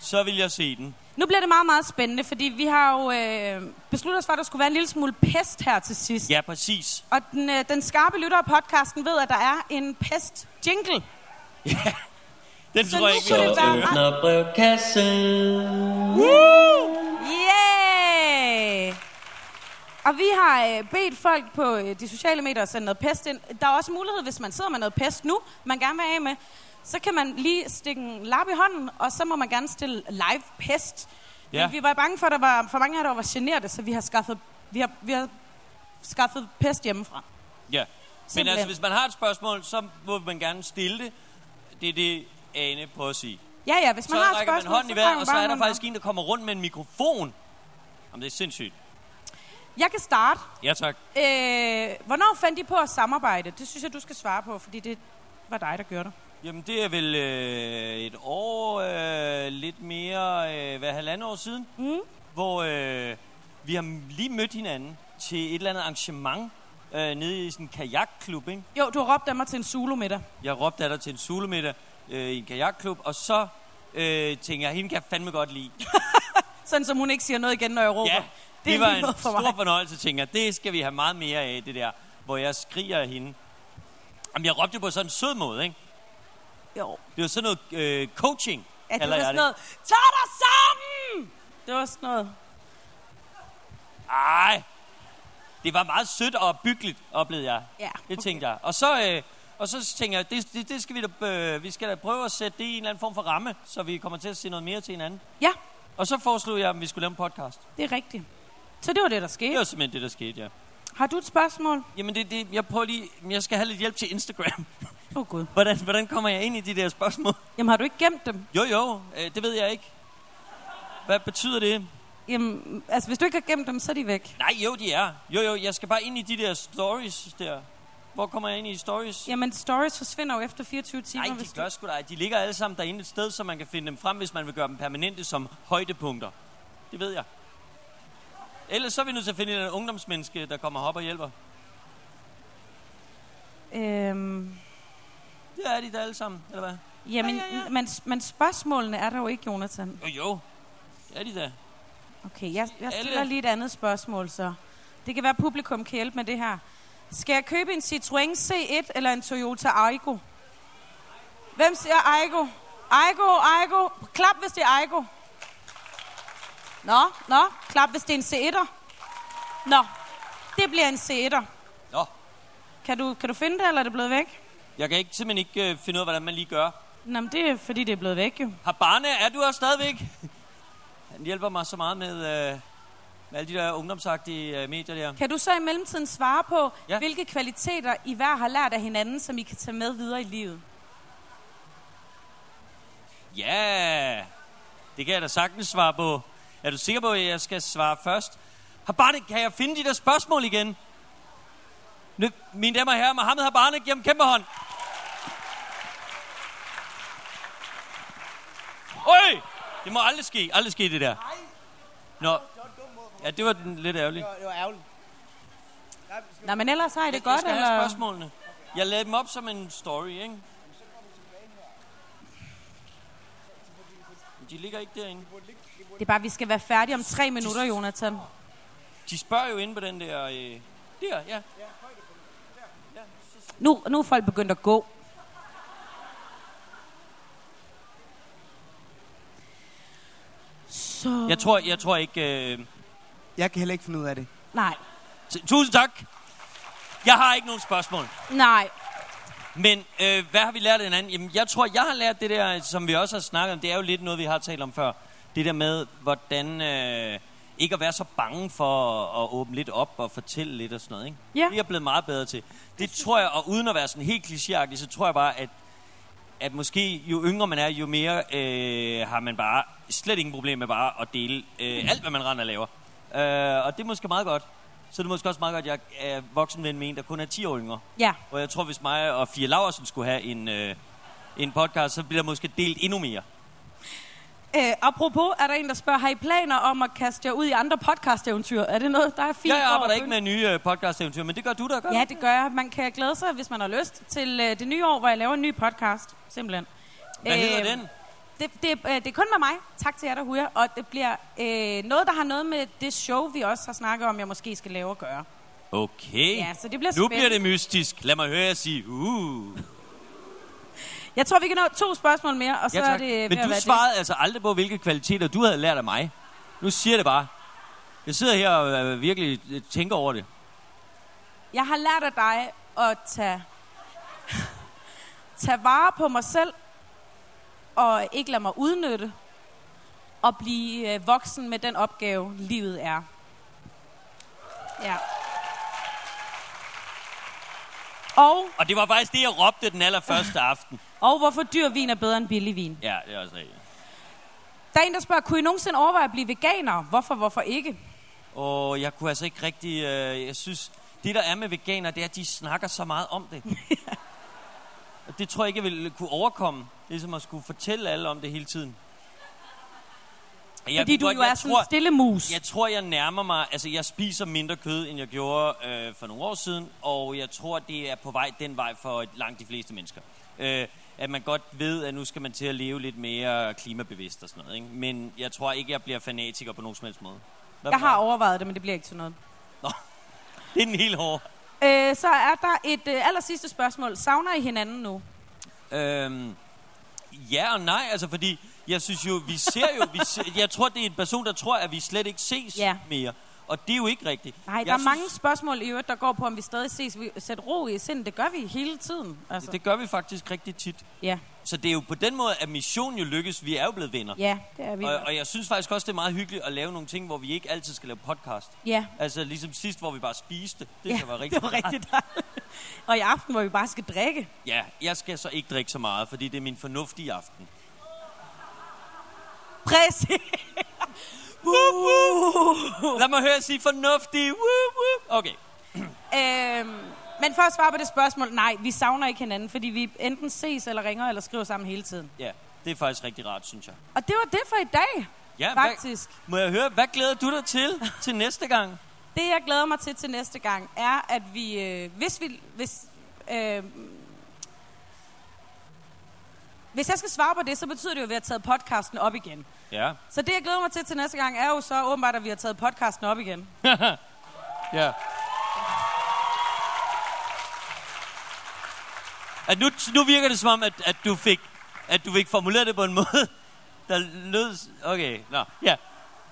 så vil jeg se den. Nu bliver det meget, meget spændende, fordi vi har jo øh, besluttet os for, at der skulle være en lille smule pest her til sidst. Ja, præcis. Og den, øh, den skarpe lytter af podcasten ved, at der er en pest-jingle. Den Så tror jeg nu ikke, være- Åbner brevkassen. Yeah! Og vi har øh, bedt folk på øh, de sociale medier at sende noget pest ind. Der er også mulighed, hvis man sidder med noget pest nu, man gerne vil af med, så kan man lige stikke en lap i hånden, og så må man gerne stille live pest. Ja. Men vi var bange for, at der var for mange her, der var generte, så vi har skaffet, vi har, vi har skaffet pest hjemmefra. Ja. Men Simpelthen. altså, hvis man har et spørgsmål, så må man gerne stille det. Det er det, Ane prøver at sige. Ja, ja, hvis Så man har et rækker man spørgsmål, hånden i så vejret, og så er der faktisk en, der kommer rundt med en mikrofon. Jamen, det er sindssygt. Jeg kan starte. Ja, tak. Øh, hvornår fandt I på at samarbejde? Det synes jeg, du skal svare på, fordi det var dig, der gjorde det. Jamen, det er vel øh, et år, øh, lidt mere, øh, hvad, halvandet år siden, Mm. hvor øh, vi har lige mødt hinanden til et eller andet arrangement øh, nede i sådan en kajakklub, ikke? Jo, du har råbt af mig til en Zulu middag. Jeg råbte af dig til en sulemiddag øh, i en kajakklub, og så øh, tænker jeg, hende kan jeg fandme godt lide. Sådan som hun ikke siger noget igen, når jeg råber. Ja, det det var en for stor mig. fornøjelse, tænker. Det skal vi have meget mere af, det der, hvor jeg skriger af hende. Jamen, jeg råbte på sådan en sød måde, ikke? Jo. Det var sådan noget øh, coaching, Ja, det kalder var sådan noget, tag dig sammen! Det var sådan noget. Ej, det var meget sødt og byggeligt, oplevede jeg. Ja, Det okay. tænkte jeg. Og så, øh, og så tænker jeg, det, det, det skal vi da, øh, vi skal da prøve at sætte det i en eller anden form for ramme, så vi kommer til at se noget mere til hinanden. Ja, Og så foreslog jeg, at vi skulle lave en podcast. det er rigtigt. Så det var det, der Det skete. var simpelthen det, der skete, ja. Har du et spørgsmål? Jamen, det, det, jeg prøver lige, jeg skal have lidt hjælp til Instagram. Oh, gud. Hvordan, hvordan kommer jeg ind i de der spørgsmål? Jamen har du ikke gemt dem? Jo, jo, øh, det ved jeg ikke. Hvad betyder det? Jamen, altså hvis du ikke har gemt dem, så er de væk. Nej, jo, de er. Jo, jo, jeg skal bare ind i de der stories der. Hvor kommer jeg ind i stories? Jamen, stories forsvinder jo efter 24 timer. Nej, de hvis gør sgu da. De ligger alle sammen derinde et sted, så man kan finde dem frem, hvis man vil gøre dem permanente som højdepunkter. Det ved jeg. Ellers så er vi nødt til at finde en ungdomsmenneske, der kommer op og hjælper. du... Øhm, Det er de der alle sammen, eller hvad? jamen, Ja, ja, ja. Men, men spørgsmålene er der jo ikke, Jonathan. Jo, jo. Det er de der. Okay, jeg, jeg Alle- stiller lige et andet spørgsmål så. Det kan være, at publikum kan hjælpe med det her. Skal jeg købe en Citroën C1 eller en Toyota Aygo? Hvem siger Aygo? Aygo, Aygo. Klap, hvis det er Aygo. Nå, nå. Klap, hvis det er en C1'er. Nå, det bliver en C1'er. Nå, Kan du, kan du finde det, eller er det blevet væk? Jeg kan ikke, simpelthen ikke øh, finde ud af, hvordan man lige gør. Nå, men det er fordi, det er blevet væk jo. Har Barne, er du også stadigvæk? Han hjælper mig så meget med, øh, med alle de der ungdomsagtige øh, medier der. Kan du så i mellemtiden svare på, Ja. hvilke kvaliteter I hver har lært af hinanden, som I kan tage med videre i livet? Ja, det kan jeg da sagtens svare på. Er du sikker på, at jeg skal svare først? Har Barne, kan jeg finde de der spørgsmål igen? Nu, mine damer og herrer, Mohammed har Barne gennem kæmpe hånd. Øj! Det må aldrig ske. Aldrig ske det der. Nå. Ja, det var den lidt ærgerligt. Det var ærgerligt. Nå, men ellers har I det jeg, godt, jeg skal eller? have spørgsmålene. Jeg lavede dem op som en story, ikke? De ligger ikke derinde. Det er bare, vi skal være færdige om tre minutter, Jonathan. De spørger jo inde på den der... Øh, der, ja. Nu, nu er folk begyndt at gå. Så... Jeg tror, jeg tror ikke... Øh, Jeg kan heller ikke finde ud af det. Nej, t- tusind tak. Jeg har ikke nogen spørgsmål. nej. Men øh, hvad har vi lært af hinanden? Jamen, jeg tror, jeg har lært det der, som vi også har snakket om. Det er jo lidt noget, vi har talt om før. Det der med, hvordan... Øh, ikke at være så bange for at, at åbne lidt op og fortælle lidt og sådan noget. Ikke? Ja. Det er jeg blevet meget bedre til. Det tror jeg, og uden at være sådan helt klichéagtig, så tror jeg bare, at, at måske jo yngre man er, jo mere øh, har man bare slet ingen problem med bare at dele øh, alt, hvad man render og laver. Øh, og det er måske meget godt. Så er det måske også meget godt, at jeg er voksenven med en, der kun er 10 år yngre. Ja, Og jeg tror, hvis mig og Fie Laversen skulle have en, øh, en podcast, så bliver der måske delt endnu mere. Øh, apropos, er der en, der spørger, har I planer om at kaste jer ud i andre podcast-eventyr? Er det noget, der er fint? Jeg for arbejder ikke med nye øh, podcast-eventyr, men det gør du da, gør? Ja, det gør jeg. Man kan glæde sig, hvis man har lyst, til øh, det nye år, hvor jeg laver en ny podcast. Simpelthen. Hvad hedder Øh, den? det, det, øh, det er kun med mig. Tak til jer, der hujer. Og det bliver øh, noget, der har noget med det show, vi også har snakket om, jeg måske skal lave og gøre. Okay. Ja, så det bliver nu bliver spændende. det mystisk. Lad mig høre jer sige, uh. Jeg tror, vi kan nå to spørgsmål mere, og så Ja, er tak. det ved Men du svarede altså aldrig på, hvilke kvaliteter du havde lært af mig. Nu siger det bare. Jeg sidder her og øh, virkelig øh, tænker over det. det. Jeg har lært af dig at tage, tage vare på mig selv, og ikke lade mig udnytte, og blive øh, voksen med den opgave, livet er. Ja. Og, Og det var faktisk det, jeg råbte den allerførste aften. og hvorfor dyr vin er bedre end billig vin. Ja, det er også rigtigt. Der er en, der spørger, kunne I nogensinde overveje at blive veganer? Hvorfor, hvorfor ikke? Og jeg kunne altså ikke rigtig... Øh, jeg synes, det der er med veganer, det er, at de snakker så meget om det. Det tror jeg ikke, jeg ville kunne overkomme. Ligesom at skulle fortælle alle om det hele tiden. Jeg Fordi du jo er sådan en stille mus. Jeg tror, jeg nærmer mig... Altså, jeg spiser mindre kød, end jeg gjorde øh, for nogle år siden. Og jeg tror, det er på vej den vej for langt de fleste mennesker. Øh, at man godt ved, at nu skal man til at leve lidt mere klimabevidst og sådan noget. Ikke? Men jeg tror ikke, jeg bliver fanatiker på nogen som helst måde. Hvad Jeg har overvejet det, men det bliver ikke til noget. Det er den helt hårde. Øh, så er der et øh, aller sidste spørgsmål. Savner I hinanden nu? Øhm, ja og nej, altså fordi jeg synes jo, vi ser jo, vi ser, jeg tror, det er en person, der tror, at vi slet ikke ses Ja. mere. Og det er jo ikke rigtigt. Nej, jeg der er synes, mange spørgsmål i øvrigt, der går på, om vi stadig ses. Vi sætter ro i sind. Det gør vi hele tiden. Altså. Det gør vi faktisk rigtig tit. Ja. Så det er jo på den måde, at missionen jo lykkes. Vi er jo blevet venner. ja, det er vi. Og, og jeg synes faktisk også, det er meget hyggeligt at lave nogle ting, hvor vi ikke altid skal lave podcast. Ja, Altså ligesom sidst, hvor vi bare spiste. Det ja, var rigtig det var rigtig dejligt. Og i aften, hvor vi bare skal drikke. Ja, jeg skal så ikke drikke så meget, fordi det er min fornuftige aften. Præcis. Lad mig høre sige fornuftig. Woo, woo. Okay. øhm, men for at svare på det spørgsmål, nej, vi savner ikke hinanden, fordi vi enten ses eller ringer eller skriver sammen hele tiden. Ja, det er faktisk rigtig rart, synes jeg. Og det var det for i dag, Ja, faktisk. Hvad, må jeg høre, hvad glæder du dig til til næste gang? Det, jeg glæder mig til til næste gang, er, at vi, øh, hvis vi, hvis, øh, hvis jeg skal svare på det, så betyder det jo, at vi har taget podcasten op igen. Ja. Så det, jeg glæder mig til til næste gang, er jo så åbenbart, at vi har taget podcasten op igen. ja. At nu, nu virker det som om, at, at, du fik, at du fik formuleret det på en måde, der lød... Okay, nå, ja.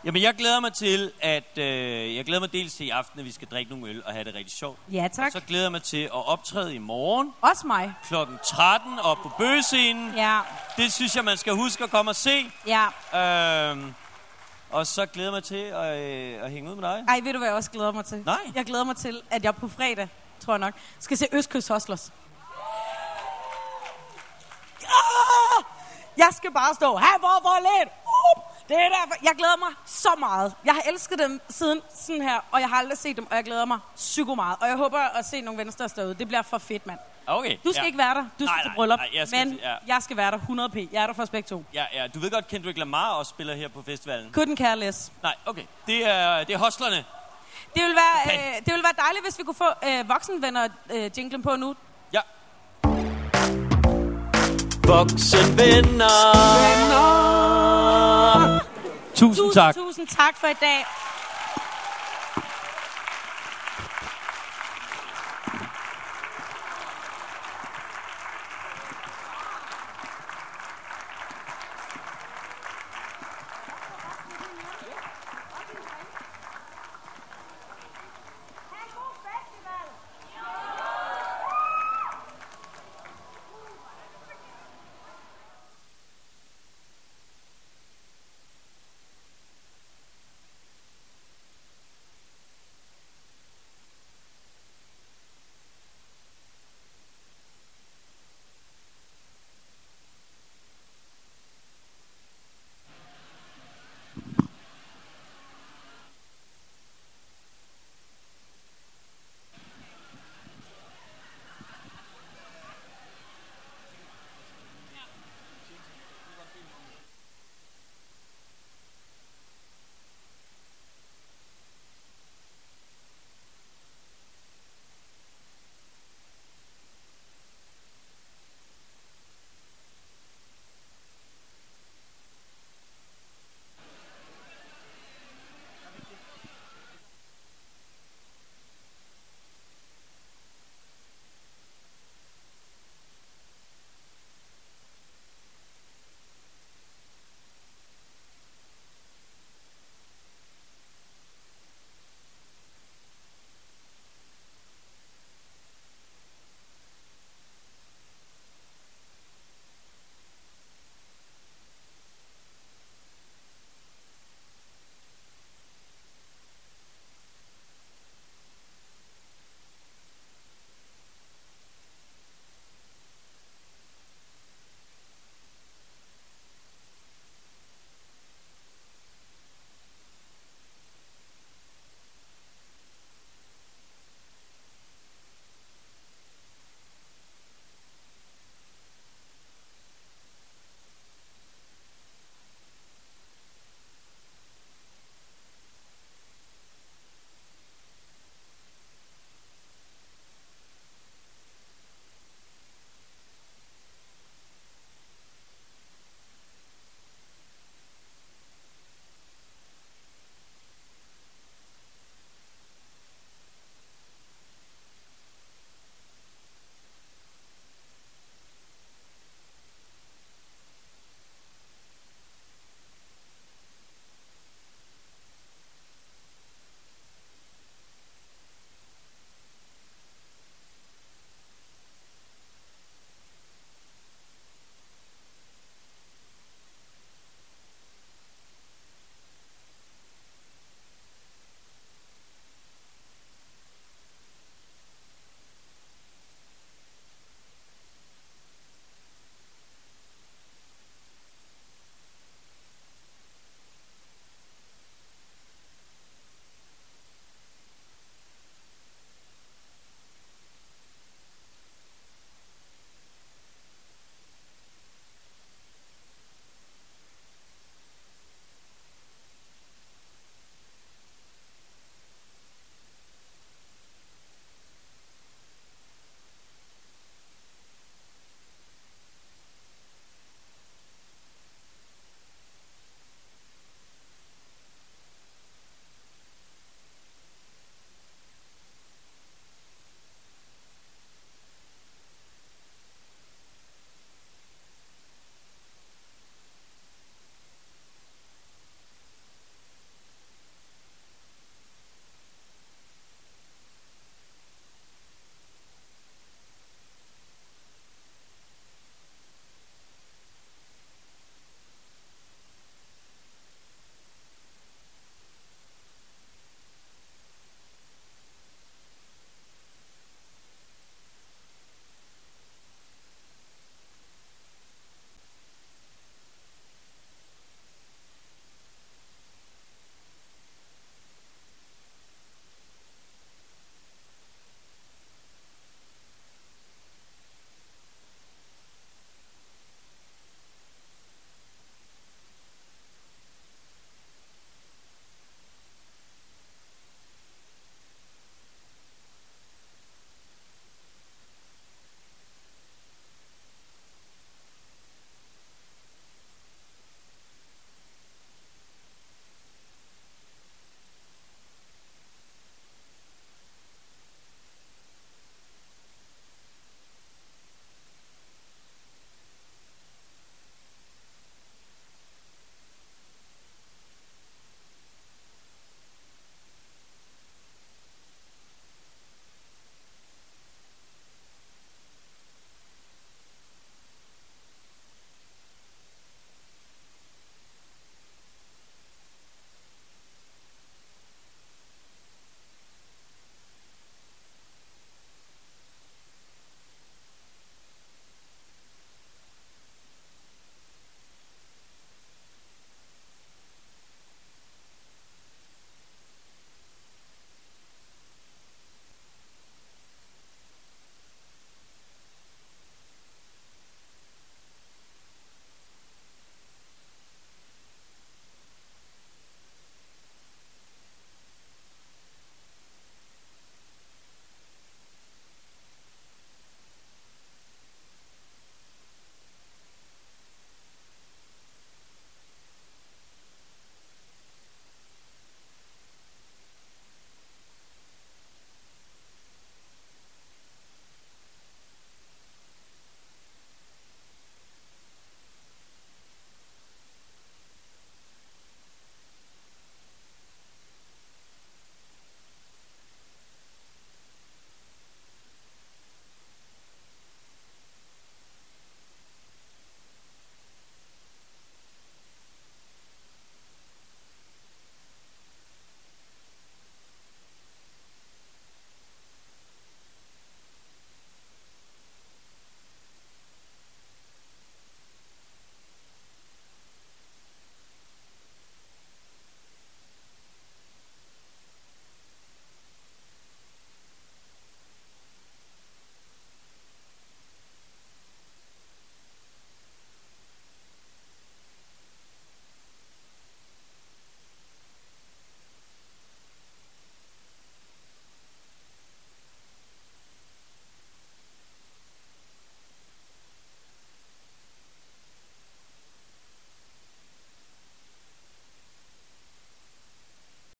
Jamen, jeg glæder mig til, at... Øh, jeg glæder mig dels til i aften, at vi skal drikke nogle øl og have det rigtig sjovt. Ja, tak. Så glæder jeg mig til at optræde i morgen Også mig. kl. 13 og på bøgescenen. Ja, Det synes jeg, man skal huske at komme og se. ja. Øhm, og så glæder jeg mig til at, øh, at hænge ud med dig. Ej, ved du, hvad jeg også glæder mig til? Nej. Jeg glæder mig til, at jeg på fredag, tror jeg nok, skal se Østkyst Hustlers. Ah! Jeg skal bare stå, her hvor hvor lidt. Uh! Det er derfor. Jeg glæder mig så meget. Jeg har elsket dem siden sådan her, og jeg har aldrig set dem, og jeg glæder mig psyko meget. Og jeg håber at se nogle venstre derude. Det bliver for fedt, mand. Okay. Du skal ja. ikke være der. Du skal Nej, til nej, bryllup. nej, jeg skal men ja. jeg skal være der 100p. Jeg er der for os begge to. Ja, ja. Du ved godt, Kendrick Lamar også spiller her på festivalen. Couldn't care less. Nej, okay. Det er, det er hostlerne. Det vil være, Okay. øh, det vil være dejligt, hvis vi kunne få øh, voksenvenner øh, jinglen på nu. Ja. Voksenvenner. Tusind tusind tak. Tusind tak for i dag.